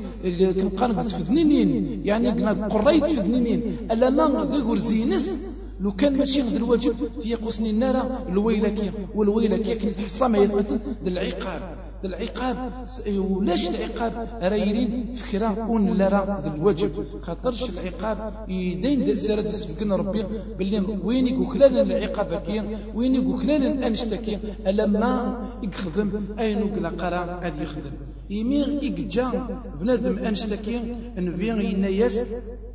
كم قال تفذنين يعني قريت تفذنين ألا ما ذي زينس لو كان ماشي غير الواجب تيقصني النار الويلك والويلك يكني تحصى ما يثبت العقاب. العقاب ولاش العقاب. رايرين فكرة ون لا راه الواجب خاطرش العقاب يدين سرد سبقنا ربي. باللي وين يقول خلال العقاب كي؟ وين يقول خلال انشتكي لما يخدم أين وكلا قرا؟ غادي يخدم. يمين يجا بنادم انشتكي نفين ينايس وكلا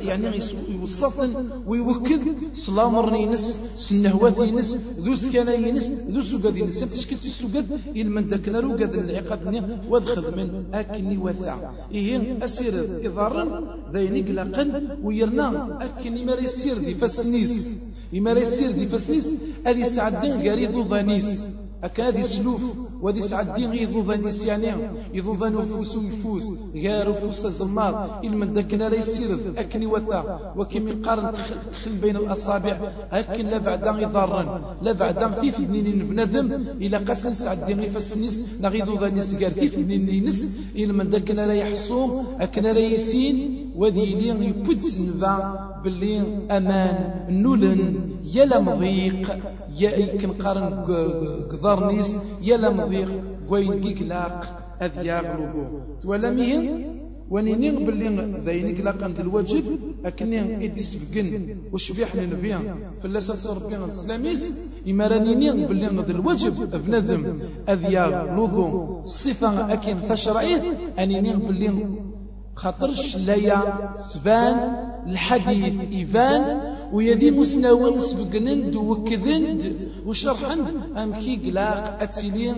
يعني يوصفن ويوكد. سلامر ينس سنهوات ينس ذو سكانا ينس ذو سوقاد ينس. تشكل السوقاد من ذاك نارو قاد العقاب وادخل من أكني وثع إيه أسير إضارا ذين قلقا ويرنا. أكني ما يسير دي فسنيس إما يسير دي فسنيس هذه سعدين قريض ضانيس أكاد سلوف ودي سعدين يضوضا نسيانيا يضوضا نفوس ويفوس غير فوس الزمار. إلمن دكنا لا يسير. أكني وثا وكم يقارن تخل بين الأصابع. أكن لا بعد يضارن. لا بعد تيف نين بنادم. إلى قسن سعدين يفسنيس نغيضو ذا نسقار تيف نين نس إلمن دكنا لا يحصو أكنا لا يسين. وذي لين يبدس نذا باللي أمان. نولن. يلا مضيق يا كن قارن قدرنيس يلا مضيق وين كيك لاق أذيا غلوبو تولا مين ونيني باللي ذاينك لاقا الواجب أكني إدي سبقن. وشبيح لنبيا فلا سربيان بيان السلاميس إما رانيني باللي الواجب بنادم أذيا غلوبو الصفة أكين تشرعيه أنيني باللي خاطرش ليا سفان الحديث إيفان ويدي مسناون سبقنند وكذند وشرحن. أم كي قلاق أتسيلين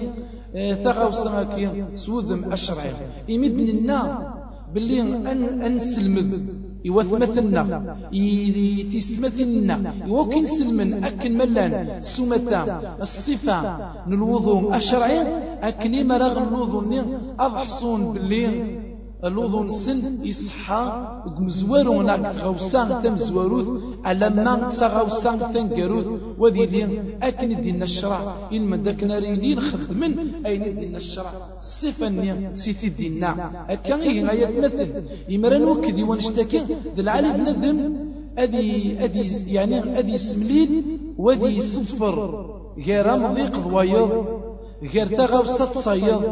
آه ثغاوسا كي سوذم أشرعي. يمدن لنا باللي أن أنسلمذ يوثمثنا يتستمثلنا وكن سلمن أكن ملان. سمتا الصفة نلوضو أشرعي. أكن مرغ الوضو أضحصون باللي اللوظ سن إصحى مزوارو ناك تغوسان تم زواروث ألما تغوسان تنقروث وذي لي أكن دينا الشرع. إن من داك نارينين خدمن أين دينا الشرع؟ صفة سيتي دينا. أكا إيه غاية مثل. يمرن وكدي ونشتكي ذا العالي بنذم أدي أدي يعني أدي سمليل وذي صفر. غير مضيق ضوايض غير تغوصة تصيض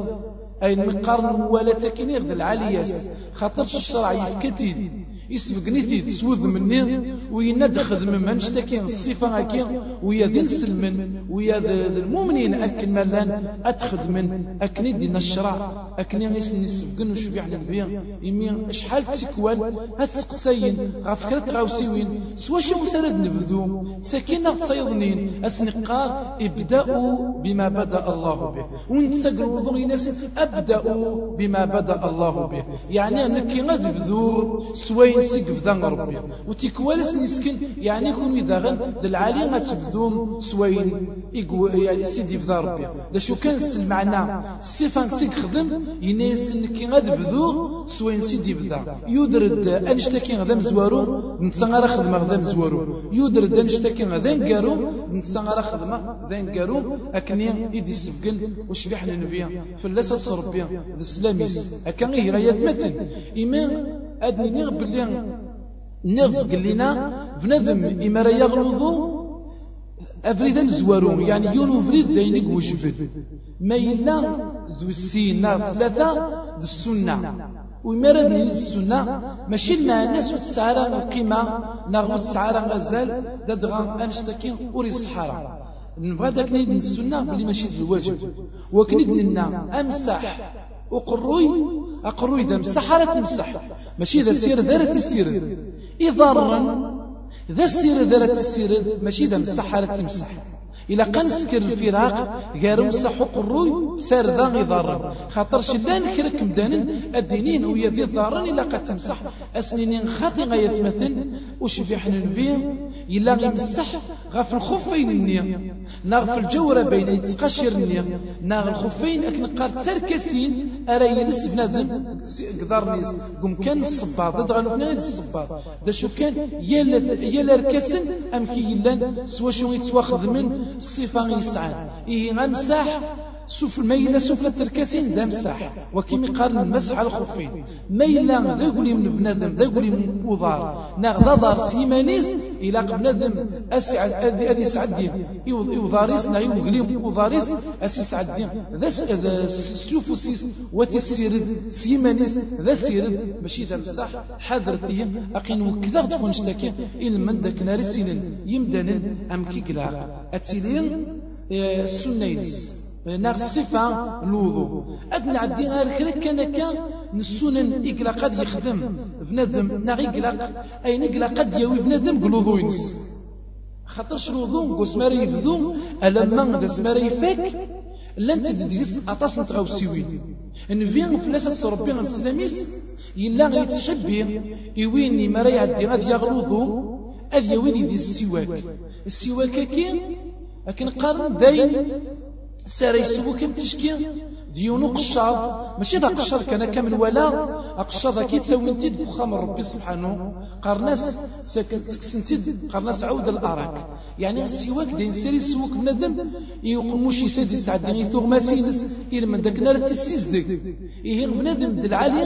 أي المقارن ولا تكنير ذا العاليات خاطرش الشرع يفكتي يسبقني سوذ مني ويند خدم من اشتكي الصفة أكي ويا ذي السلمن ويا المؤمنين أكن ملان أتخذ من أكني دينا الشرع أكني يسني السبقن وشبيع النبي يمي شحال تسكوال هتسقسين غفكرة غاوسيوين سوا شو سرد نبذو سكينة تصيضنين أسنقار ابدأوا بما بدأ الله به. ونتسقر وضوء ناس أبدأوا بما بدأ الله به. يعني أنك غذبذو سوين سقف ذا ربي وتكوالس نسكن يعني يكون إذا غن العالي ما تبذوم سوين. يعني سيدي في ذا ربي. دا شو كان المعنى سيفان سيك خدم يناس نكي غاد بذو سوين سيدي بذا يودرد انشتكي غدا مزوارو نتسا خدم غدا مزوارو يودرد انشتكي غدا نقارو نتسا خدم غدا نقارو اكني إيدي السبقن وشبيح النبي فلاسة صربيا ذا السلاميس اكا غير متن. إما أدني نيغ بلي نغز قلنا بنادم إما راه يغلظو أفريد مزوارو يعني يونو فريد داينك وجبل ما إلا ذو السينا ثلاثة ذو السنة. وما راه من السنة ماشي مع الناس وتسعر القيمة نغو تسعر غزال دادغا أنشتكي وري صحارى نبغى داك نيد السنة بلي ماشي الواجب. وكنيد لنا أمسح وقروي أقروي ذا مسح على تمسح ماشي ذا سير ذا السير. إضارا ذا السير ذا السير ماشي ذا مسح على تمسح. إلا قنسكر الفراق غير مسح قروي سار ذا غضار خاطر شلان كرك مدانا الدينين ويا ذي ضارا إلا قد تمسح. أسنين خاطي غيتمثل وشبيح النبي إلا غيمسح غاف الخفين النية. ناغ الجورة بين يتقشر النية. ناغ الخفين أكن قال تركسين أرى ينس بنادم قدر نيس قم كان الصباط ضد غنو نغيد الصباط. دا شو كان؟ يلا يلا ركسن أم كي يلان سوا شو يتواخذ من الصفة يسعى. إيه غمسح سفل ميلا سفلة التركاسين دا مسح وكيم قال المسح على الخفين. ذا يقولي من بنادم ذا من وضار. ناغ ضار سيمانيس إلى بنادم. أسعد أذي سعدين يوضاريس نا يوغلي وضاريس أسي سعدين ذا سوفوسيس وتي السيرد سيمانيس ذا سيرد. ماشي ذا مسح حضرتي أقين وكذا تكون اشتكي. إن من ذاك نارسين يمدن أم كي قلاق أتسيلين؟ السنينس ناغ الصفة الوضوء أدنى عدي غير كرا كان كان نسونن إقلا قد يخدم. بنادم ناغ إقلا أين إقلا قد يوي بنادم قلوضو ينس. خاطرش قوس ماري يفذو ألما ذا سماري يفك لن تدرس أطاس نتغاوسيوين إن فين فلاسة ربي عن السلاميس يلا غيتحبي يويني ما يعدي غاد يغلوضو أذ يويني دي السواك. السواك كي؟ لكن قارن داين ساري يسوو كم تشكي ديونو قشاض ماشي ذا قشاض كان كامل ولا قشاض كي تسوي انت بخام ربي سبحانه. قرناس سكسنتيد قرناس عود الأراك. يعني السواك دين ساري السواك بنادم يقوموش يسادي سعد يثوغ ماسينس إلا من داك نار تسيزدك إيه بنادم دلعالي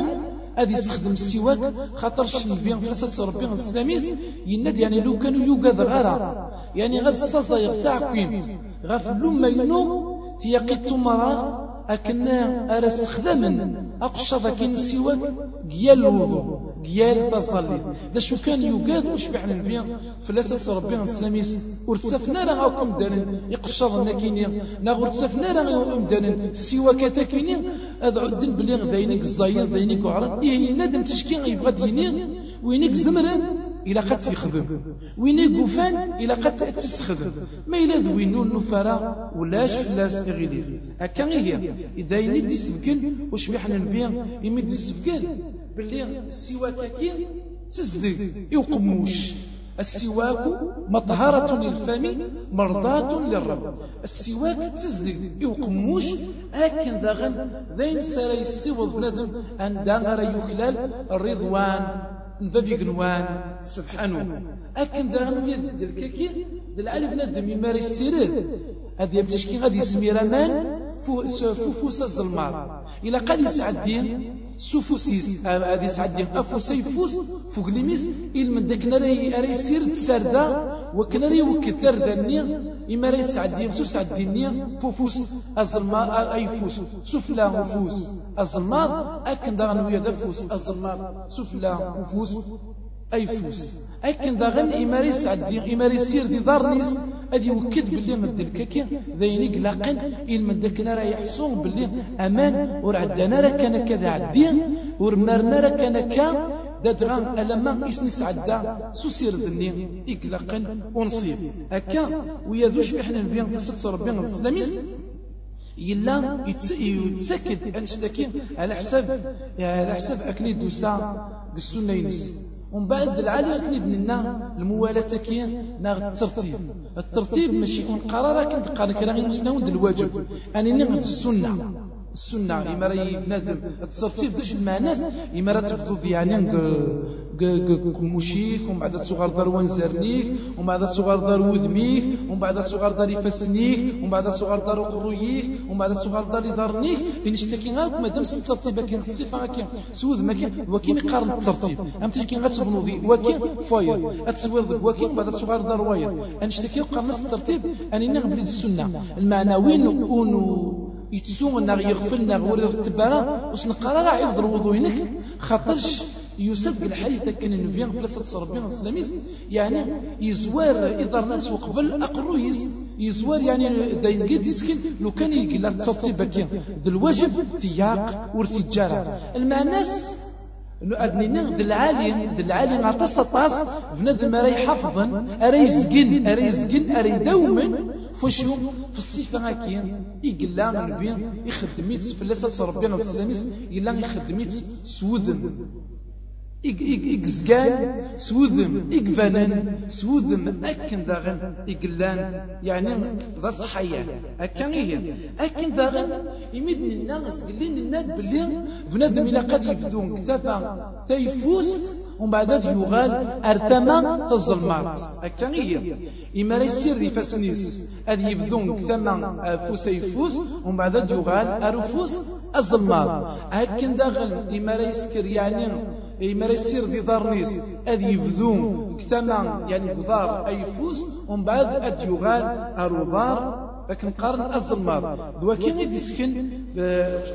هذه يستخدم السواك خاطر النبي فلسة ربي السلاميس يند يعني لو كانوا يوجد غارة يعني غاد الصاصا تاع كويمت غاف لما ينو تيقيت مرة أكنا أرس خدما أقشض كين السواك قيال الوضوء قيال تصلي ذا شو كان يوقاد وشبع النبي فلاسة ربي السلاميس ورتسفنا راه غاكم دانن يقشض ناكيني نا ورتسفنا غاكم دانن السواك تاكيني هذا عدن بلي ذينك الزاين ذينك وعرن إيه نادم تشكي يبغى ديني وينك زمران إلى قد تخدم. وين يقفان إلى قد تستخدم. ما إلى ذوينو النفرة ولاش فلاس إغليف هكا هي إذا يني سبكن وش بيحنا نبيع؟ يمد سبكن باللي السواك كي تزدق يوقموش السواك مطهرة للفم مرضاة للرب. السواك تزدق يوقموش أكن ذاغن ذين ساري السوض بنادم أن داغر يخلال الرضوان. نفافي قنوان سبحانه. أكن ذا غنو يد الكاكي ذا العالم بنادم يماري السيرير هذا يمتشكي غادي يسمي رمان فوفوس الظلمات إلا قال يسعدين سوفوسيس هذه يسعدين أفو سيفوس فوق ليميس إل من داك ناري أري سير تساردا وكنا ري وكثر ذني إما ري سعدين سو سعدين فوفوس أزلما أي فوس سفلا فوس أزلما أكن داغن ويا ذفوس أزلما سفلا فوس أي فوس. أكن داغن إما ري سعدين إما ري سير دي دارنيس أدي وكد باللي مد الكاكي ذينيك لاقن إن من داكنا راه يحصون باللي أمان ورعدنا راه كان كذا عدين ورمرنا راه كان كا دادغان ألما إسني سعدا سوسير دني. إقلاقا ونصيب. هكا ويا ذو شبحنا نبيان قصة ربي الإسلاميس يلا يتسكد أنشتكي على حساب على حساب أكني دوسا السنة ينس ومن بعد العالي أكني بننا الموالاة كي ناغ الترتيب. الترتيب ماشي قرار كنت قال كلام المسنون الواجب. أني نغد السنة. السنة إما راهي بنادم الترتيب ذاش المعنى إما راه تفضل يعني كمشيك ومن بعد تصغر دار وانزرنيك ومن بعد تصغر دار وذميك ومن بعد تصغر دار يفسنيك ومن بعد تصغر دار قرويك ومن بعد تصغر دار يضرنيك إن اشتكي غاك مادام الترتيب كاين الصفة كاين سوذ ما كاين وكاين يقارن الترتيب أم تجي كاين غتبنو ذي وكاين فاير أتصوير ذك وكاين بعد تصغر دار واير أن اشتكي وقارن الترتيب أني نغبل السنة المعنوين ونو يتسونا يغفلنا غوري التبارة وسنقرا راه يضر وضوينك خاطرش يسد الحديث كان النبي بلاصة ربي السلاميس. يعني يزوار إذا الناس وقبل أقرويس يزوار يعني داين قد يسكن. لو كان يقول لك ترتيب كي الواجب تياق ورتجارة المعناس أدنينا دلعالي دلعالي غطس طاس بنادم حفظا أري يزقن أري يزقن أري دوما. فشو في الصفة هكيا يقلا نبي يخدميت في اللسة ربنا في السلاميس يقلا يخدميت سوذن. إكزقان سوذم إكفانن سوذم أكن داغن إقلان يعني ذا صحية أكن إيه أكن داغن يمدن الناس قلين الناس باللي بنادم إلى قد يفدون كتافا تيفوست ومن بعد يغال أرتما تظلمات أكن إيه إما يسير فاسنيس أد يفدون كتاما فوس يفوس ومن بعد يغال أرفوس الظلمات أكن داغن إما يسكر يعني إما يسير دي دارنيس أذ يفذون كتما يعني قدار أي فوس ومن بعد أد يغال أرودار لكن قارن الظلمات دوا كي يسكن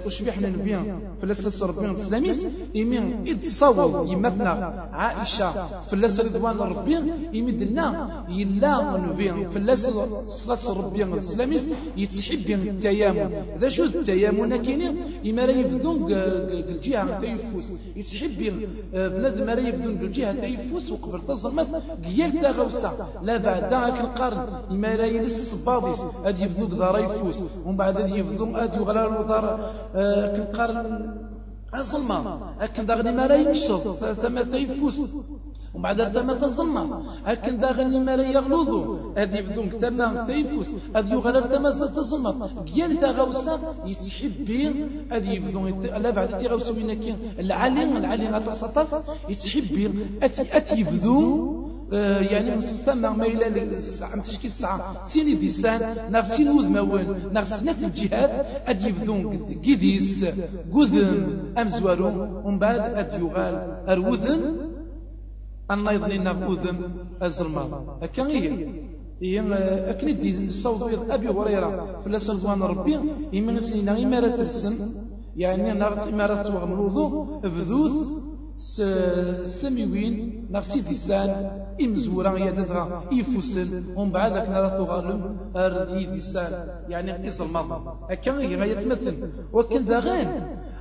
وش بيحنا نبيان فلسة ربنا السلاميس إد صول يمثنا عائشة فلسة رضوان ربي يمدنا يلا نبيان فلسة صلاة ربنا السلاميس يتسحب بين التيامن. ذا شو التيامن كاينين إما راه يفدون الجهة تيفوس يتسحب بين بنادم راه يفدون الجهة تيفوس وقبل تظلمت قيال غوسا لا بعد ذاك القرن. إما راه يلس الصباضيس يفذوك دار يفوس ومن بعد يفذو اد يغلى دار كنقارن الظلمة. أكن داغني ما لا ينشط ثم يفوس ومن بعد ثم الظلمة أكن داغني ما لا يغلظ أد يفذوك ثم يفوس أد يغلى ثم ذا غوسا يتسحب به أد يفذو لا بعد تي غوسا وينك العلي العلي غتصطس يتسحب به أتي يفذو. آه، يعني مستمع ما إلى عم تشكيل ساعة. سيني ديسان ناغ سين وذماون ناغ سنة الجهاد أد يبدون قديس قذم أمزوارو ومن بعد أد يغال أروذم أن يظني ناغ أذم أزرما. هكا هي. هي أكن دي صوت أبي هريرة. في لسان دوان ربي إما سنين إما ترسن يعني ناغ إما تغم الوضوء بذوث سميوين نغسي ديسان إمزورا يددغا يفوسل ومن بعد ذاك نرى ثغالم أرضي ديسان يعني إصل مضى هكا غير يتمثل. وكل داغان.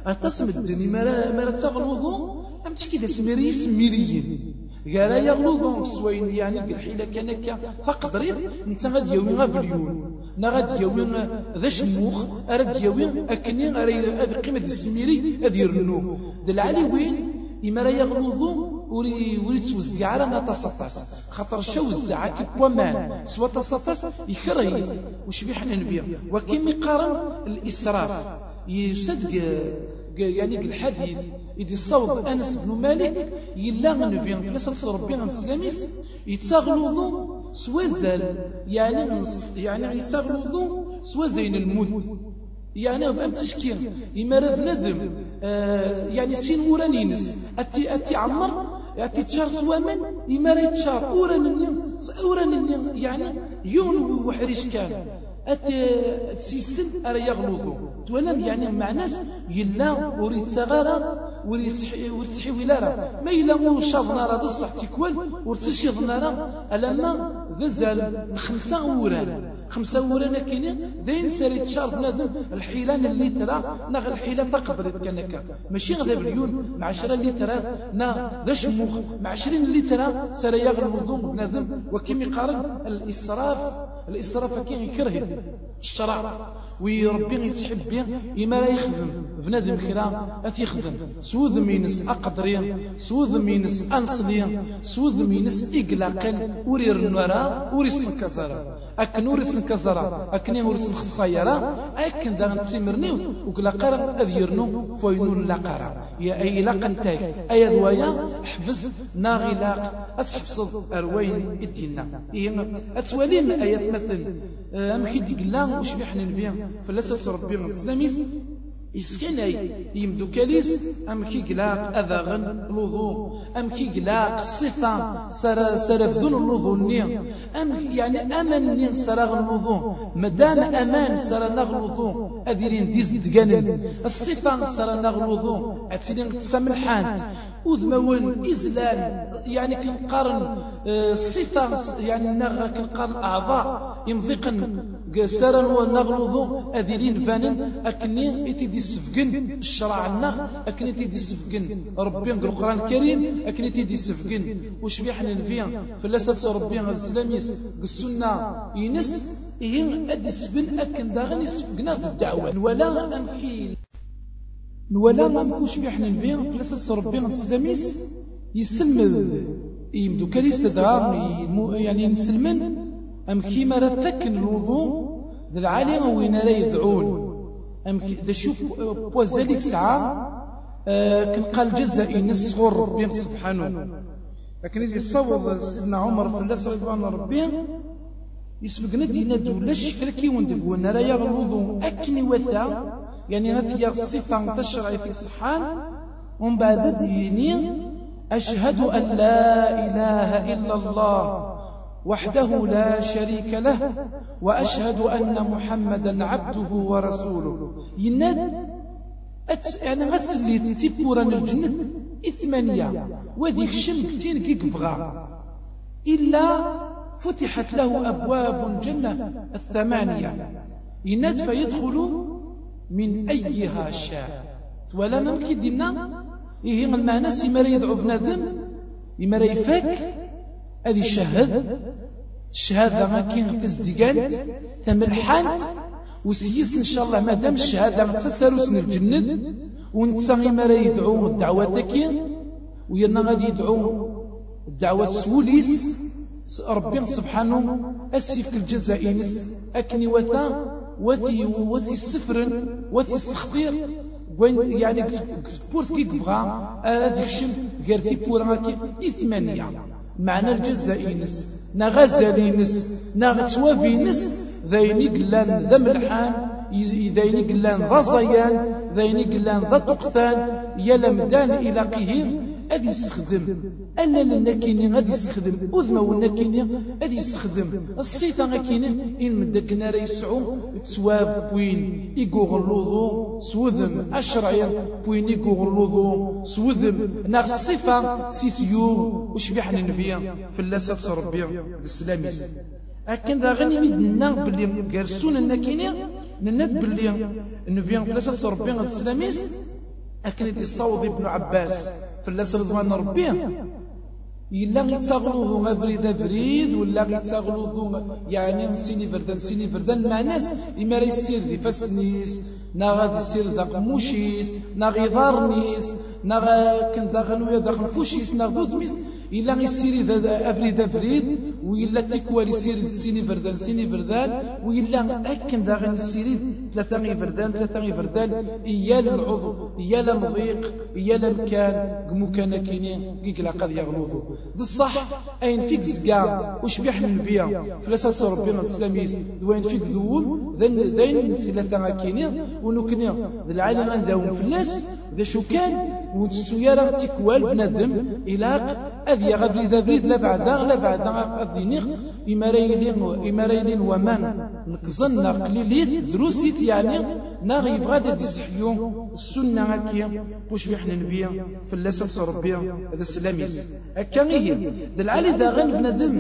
أتصم الدنيا مرا مرا تغلوظو؟ أم تشكي تسميري سميريين. قال يغلوظون سوين يعني الحيلة كان كا فقدريت انت غاد يومي غابليون نا غاد يومي ذا شموخ أرد يومي أكني أريد قيمة السميري أدير نو دلعلي وين؟ إما راه يغلظو وري وري توزع على ما تصطاس خاطر شو وزع كي بومان سوا تصطاس يكره وش بيحنا نبيع؟ وكيم يقارن الإسراف. يصدق يعني الحديث. يدي الصوت أنس بن مالك يلا نبيع. في ناس ربي عن السلاميس يتساغلوضو سوازل يعني يعني يتساغلوضو سوازين المد يعني أم تشكيل إما راه بنادم آه يعني سين ورانينس. أتي أتي عمر أتي تشار سوامن إما راه يتشار ورانين أوران يعني يون وحريش كان. أتسيسن أرى يغلطوا تولم يعني مع ناس يلا وريد صغارة وريد ولا ما يلا مو شاض نارا ضصح تكوال ورتشيض نارا. ألما ذزل خمسة وران خمسة وران كيني ذين سريت شار بنادم. الحيلان اللي ترى نغ الحيلة تقدر كانك ماشي غدا بليون مع عشرة اللي ترى نا ذا شموخ مع عشرين اللي ترى سرى يغلو بنادم. وكيم يقارن الإسراف الإسراف كي يكره. الشرع. ويربي يتحب به إما لا يخدم. بنادم كرا أتيخدم سوذ مينس أقدري سوذ مينس أنصلي سوذ مينس إقلاقا. ورير النورا وريس الكزارة أكن وريس الكزارة أكن وريس الخصايرة. أكن داغن تسمرني وكلاقارا أذيرنو فوينون لاقارا يا أي لاقن تاك أي ذوايا حبس ناغي لاق. أتحبس أروين إدينا أتوالين آيات مثل أم كي ديقلا وش بيحنا نبيع فلسة ربي الإسلاميس إسكناي يمدو كاليس أم كي قلاق أذاغن الوضوء أم كي قلاق الصفة سر سرفذون الوضوء ني أم يعني أمن ني سرغ الوضوء مدام أمان سرنغ الوضوء. أديرين ديز دقانن. الصفة سرنغ الوضوء أتسلين تسملحانت وذمون إزلال. يعني كنقارن الصفة يعني نغ كنقارن أعضاء يمضيقن سرا ونغلظ أذيرين بانن أكني إتدي سفقن الشرع لنا أكني تدي سفقن ربي القرآن الكريم أكني تدي سفقن. وش بيحنا نفيا فلاسة ربي الإسلاميس السنة ينس إيه أدي سبن أكن داغن يسفقنا في الدعوة. ولا أمكي ولا ما مكوش بيحنا نفيا فلاسة ربي الإسلاميس يسلم يمدو كاليس تدعى يعني نسلمن. أم كيما راه فكن الوضوء؟ ذا العالي وين راه يدعون. أم ذا شوف بوزاليك ساعة آه كن قال جزء نصغر ربي سبحانه. لكن اللي صوب سيدنا عمر في الله رضوان ربي يسبق ندي ندو لاش فركي وندق وأنا راه الوضوء. أكني وثا يعني هذه صفة تشرع في الصحان ومن بعد ديني أشهد أن لا إله إلا الله. وحده لا شريك له وأشهد أن محمدا عبده ورسوله. يناد غسل لي تيبورا الجنة إثمانية وذيك شم كتين كيك بغا إلا فتحت له أبواب الجنة الثمانية. يناد فيدخل من أيها شاء. ولا ممكن دينا إيه المعنى سيما يدعو بنادم يما يفك هذه الشهد الشهادة ما كين تزدقانت تملحانت وسيس إن شاء الله ما دام الشهادة تسالوس الجند ونتسا ما يدعو الدعوة تكي ويرنا غادي يدعو الدعوة سوليس ربي سبحانه أسيف الجزاء نس أكني وثا وثي وثي السفر وثي السخطير وين يعني سبورت كي بغا هذيك الشم غير في بورا كي ثمانية معنى الجزاء ينس. نا غزال ينس نا توافي ينس ذاين قلان ذا ملحان. ذاين قلان ذا صيان. ذاين قلان ذا تقثان يلمدان إلى قهير أذي يستخدم أنا لنكيني غادي يستخدم أذمة ونكيني غادي يستخدم الصيفة غاكيني إن مدك نار يسعو تسواب بوين يقوغ سوذم. أشرعي بوين يقوغ اللوضو سوذم. ناغ الصفة سيثيو وش بيحن النبي في اللاسة ربي الإسلامي. لكن ذا غني ميدنا بلي قرسون النكيني نند بلي النبي في اللاسة ربي الإسلامي. أكن يتصوض ابن عباس. فلاس رضوان ربي. إلا يتغلوظ أبريد أبريد ولا يتغلوظ يعني سيني فردان سيني فردان مع ناس إما راه يسير دي فاسنيس نا غادي يسير داق موشيس نا غيضارنيس نا كن داخل ويا داخل فوشيس نا غدودميس إلا يسير أبريد أبريد وإلا تكوالي سير سيني فردان سيني فردان وإلا أكن داغن السيريد ثلاثة غي فردان ثلاثة غي فردان إيال العضو إيال مضيق إيال مكان قمو كان كيني كيك لا قد يغلوضو بالصح أين فيك زكا وش بيحمل البيع فلاساس ربنا السلاميس وين فيك ذول ذين ثلاثة كيني ونكني العالم عندهم فلاس ذا شو كان ونستو يرى تيكوال بنادم إلاق أذي غبري ذا بريد لا بعد لا بعد أذينيغ إماريلين إماريلين ومان نقزن قليليت دروسيت يعني ناغي يبغى دي سحيو السنة هكيا وش بيحنا نبيا في اللاسف ربيا هذا السلاميس. هكا غيه دلعالي ذا غن بنادم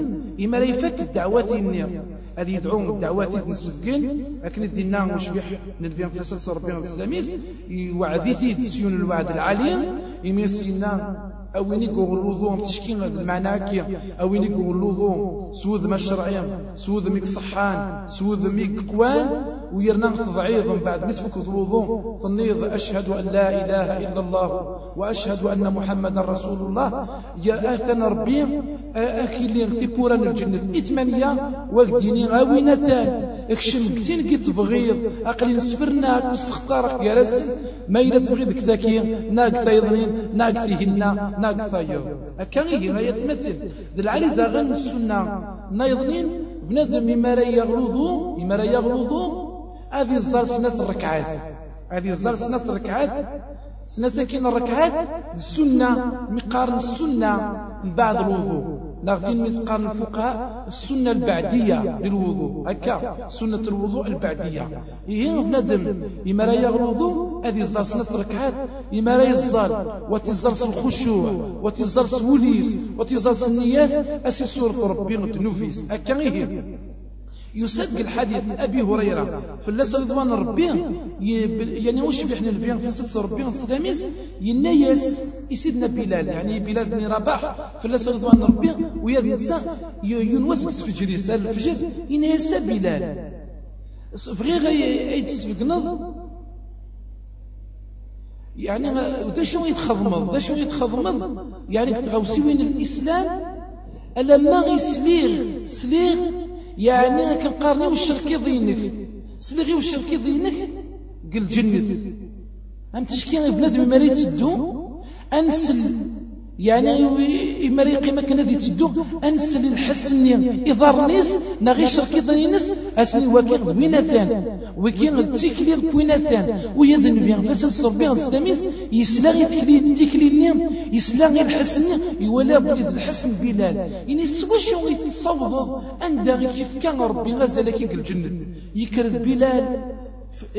إما يفك الدعوات النير هذه يدعون الدعوات نسفقين لكن الدين وش بيح نبيا في اللاسف ربيا السلاميس يوعدي تسيون الوعد العالي يميسينا أويني قولوضو تشكين المعنى كي أويني قولوضو سوذ ما الشرعي سوذ ميك صحان سوذ ميك قوان ويرنا تضعيض من بعد نسفك ذروضو تنيض أشهد أن لا إله إلا الله وأشهد أن محمد رسول الله. يا آثن ربي أكي اللي اغتبورا الجنة. إثمانية وقديني غاوينتان. اكشم كتين كي تبغيض. أقل نسفرنا نستختارك يا رسل ما إلا تبغيض كتاكي ناق ثايضنين ناق ثيهن ناق ثايض أكا غيه غاية تمثل. ذا العلي ذا غن السنة. نايضنين بنادم يغلظو إما لا يغلظو. هذه الزار سنة الركعات. هذه الزار سنة الركعات. سنة كين الركعات السنة مقارن السنة من بعد الوضوء. ناخذين مثقال الفقهاء السنة البعدية للوضوء. هكا سنة الوضوء البعدية. هي بنادم. إما لا يغلظ هذه الزار سنة الركعات. إما لا يزال. وتزال الخشوع وتزال وليس وتزال النيات أسي سورة ربي نوفيس. هكا هي يصدق الحديث أبي هريرة. فلاس رضوان ربي. يعني وش بيحنا البيان في سلسة ربي السلاميس ينيس يسيدنا بلال. يعني بلال بن رباح. فلاس رضوان ربي. ويا نساء ينوس بتفجر يسال الفجر ينيس بلال. فغير يتسبق نظر. يعني دا شو يتخضمض دا شو يتخضمض يعني كتغوسي وين الإسلام؟ ألا ما يسليغ سليغ يعني كنقارني والشركي ضينك؟ سلغي والشركي ضينك؟ قل جنة أم تشكي بنادم ما تسدو أنسل يعني إما ريقي ما كان ذي تدو أنسل الحسن إضار نيس نغي شركي ضنينس أسني وكي ثان وكي تيكلي ثان ويدن بيان فسل صربي السلاميس يسلاغي تكلي تكلي يسلاغي الحسن يولا بلد الحسن بلال. إني سوا شو يتصوض أندا كيف كان ربي غزل كي الجنة يكرد بلال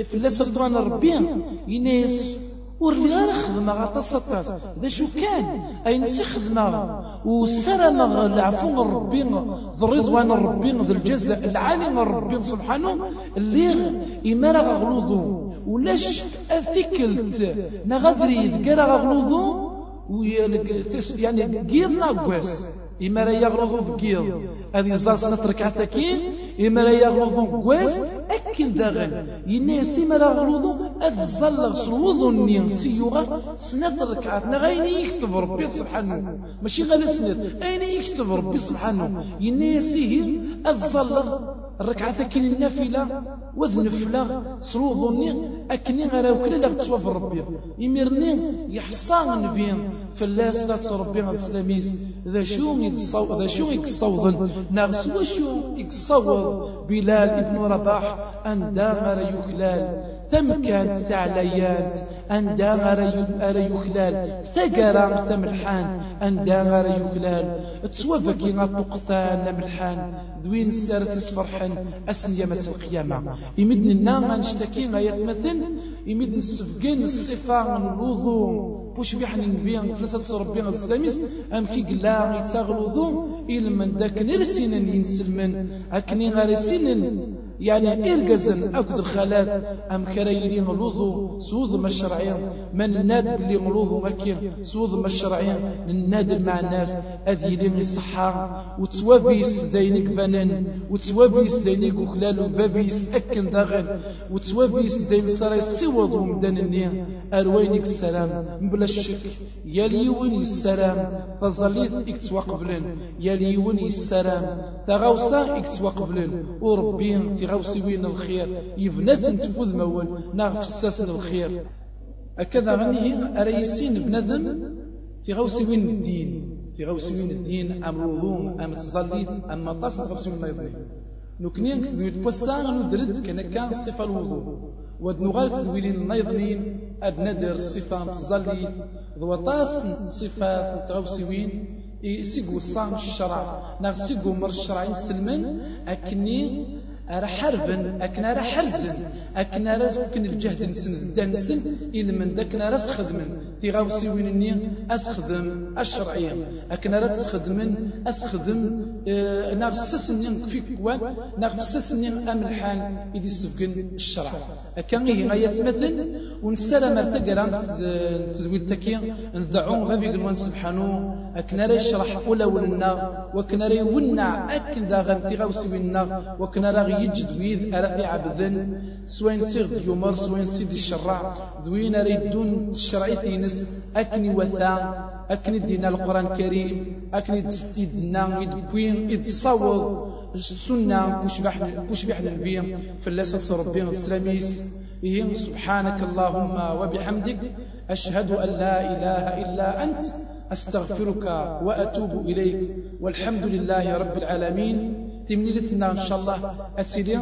في اللسل دوان ربي إنيس ورلي غير خدمة غطاس طاس ذا شو كان أي نسي خدمة؟ وسلامة العفو ربي ذو الرضوان ربي ذو الجزاء العالم ربي سبحانه. اللي إمارة غلوظو ولاش أثكلت نغذري ذكرى غلوظو يعني قيرنا قواس. إمارة يغلوظو ذكير هذه زار سنة ركعتكين إما لا يغلظ كواس أكن داغن. يناسي ما لا غلظ أتزلغ سلوظ النين سيوغا. سنة ركعات نغاين يكتب ربي سبحانه؟ ماشي غير سنة. أين يكتب ربي سبحانه؟ يناسيه أتزلغ الركعة كين النافلة وذنفلة سلوظني أكني غير وكل لا تسوى ربي. يمرني يحصان نبي فلاس لا تربي السلاميس. ذا شو يتصو ذا شو يكصوضن ناس وشو يكصوض بلال ابن رباح أن دامر يخلال ثم كانت تعليات أن داغر يخلال. ثقرا ثملحان أن داغر يخلال. توفكي غطقثان ملحان. دوين السارة تسفرحن. أسن يمس القيامة. يمدن النام نشتكي غيتمثل يمدن السفقين الصفة الوضوء. وش بيحن النبي فلسة ربي الإسلاميس. أم كي قلا يتاغلوذو إلى من داك نرسين ينسلمن. أكني غارسين يعني إرقزن أكد الخالات أم كريرين غلوظو سوذ ما الشرعين من الناد اللي غلوظو مكي سوذ ما الشرعين الناد مع الناس أذي لي الصحة وتوافيس دينك بنان وتوافيس دينك وخلال بابيس أكن داغن وتوافيس دين سراي سوض ومدان النية أروينك السلام بلا الشك يا ليوني السلام فظليت اكتوا قبلن يا ليوني السلام تغوصا اكتوا قبلن وربي تغوصي وين الخير يفنات تفوذ مول ناغ فساس الخير. هكذا غنيه أريسين بنذم تغوصي وين الدين. تغوصي وين الدين أم الوضوء أم تصلي أم مطاس تغوصي وين ما يبني نكنين كذو يتبسان ندرد كان كان صفة الوضوء. ودنغال تدويلين النيضنين أد ندر الصفة تظلي ضوطاس صفات تغوسوين سيقو الصام الشرع. نغ سيقو مر الشرع سلمن أكني أرى حربا أكن أرى حرزا أكن أرى الجهد نسن الدان نسن إلى من ذاك أرى سخدمن في غاوسي وينني أسخدم الشرعية أكن أرى تسخدمن أسخدم آه نغسسني في كوان نغسسني أملحان إذا سفكن الشرع. أكن هي غاية مثل ونسال مرتقرا تدويل تكيا نذعون غبي قلوان سبحانه. أكن أرى يشرح أولى ولنا. وكن أرى يونع. أكن ذا غمتي غاوسي وينا وكن أرى يجد ويد أرى عبدن سوين سيغ ديومر سوين سيد الشرع. دوين ريدون الشرعي تينس أكني وثا أكني دينا القرآن الكريم أكني إدنا إدكوين إتصور السنة كش بحنا النبي فلسة ربي السلاميس. إيه سبحانك اللهم وبحمدك أشهد أن لا إله إلا أنت أستغفرك وأتوب إليك. والحمد لله رب العالمين. تمنيلتنا إن شاء الله. أتسيدي؟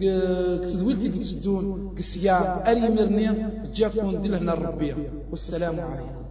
كتدويلتي تسدون قسيا أري مرني جاكم دلهنا الربية والسلام عليكم.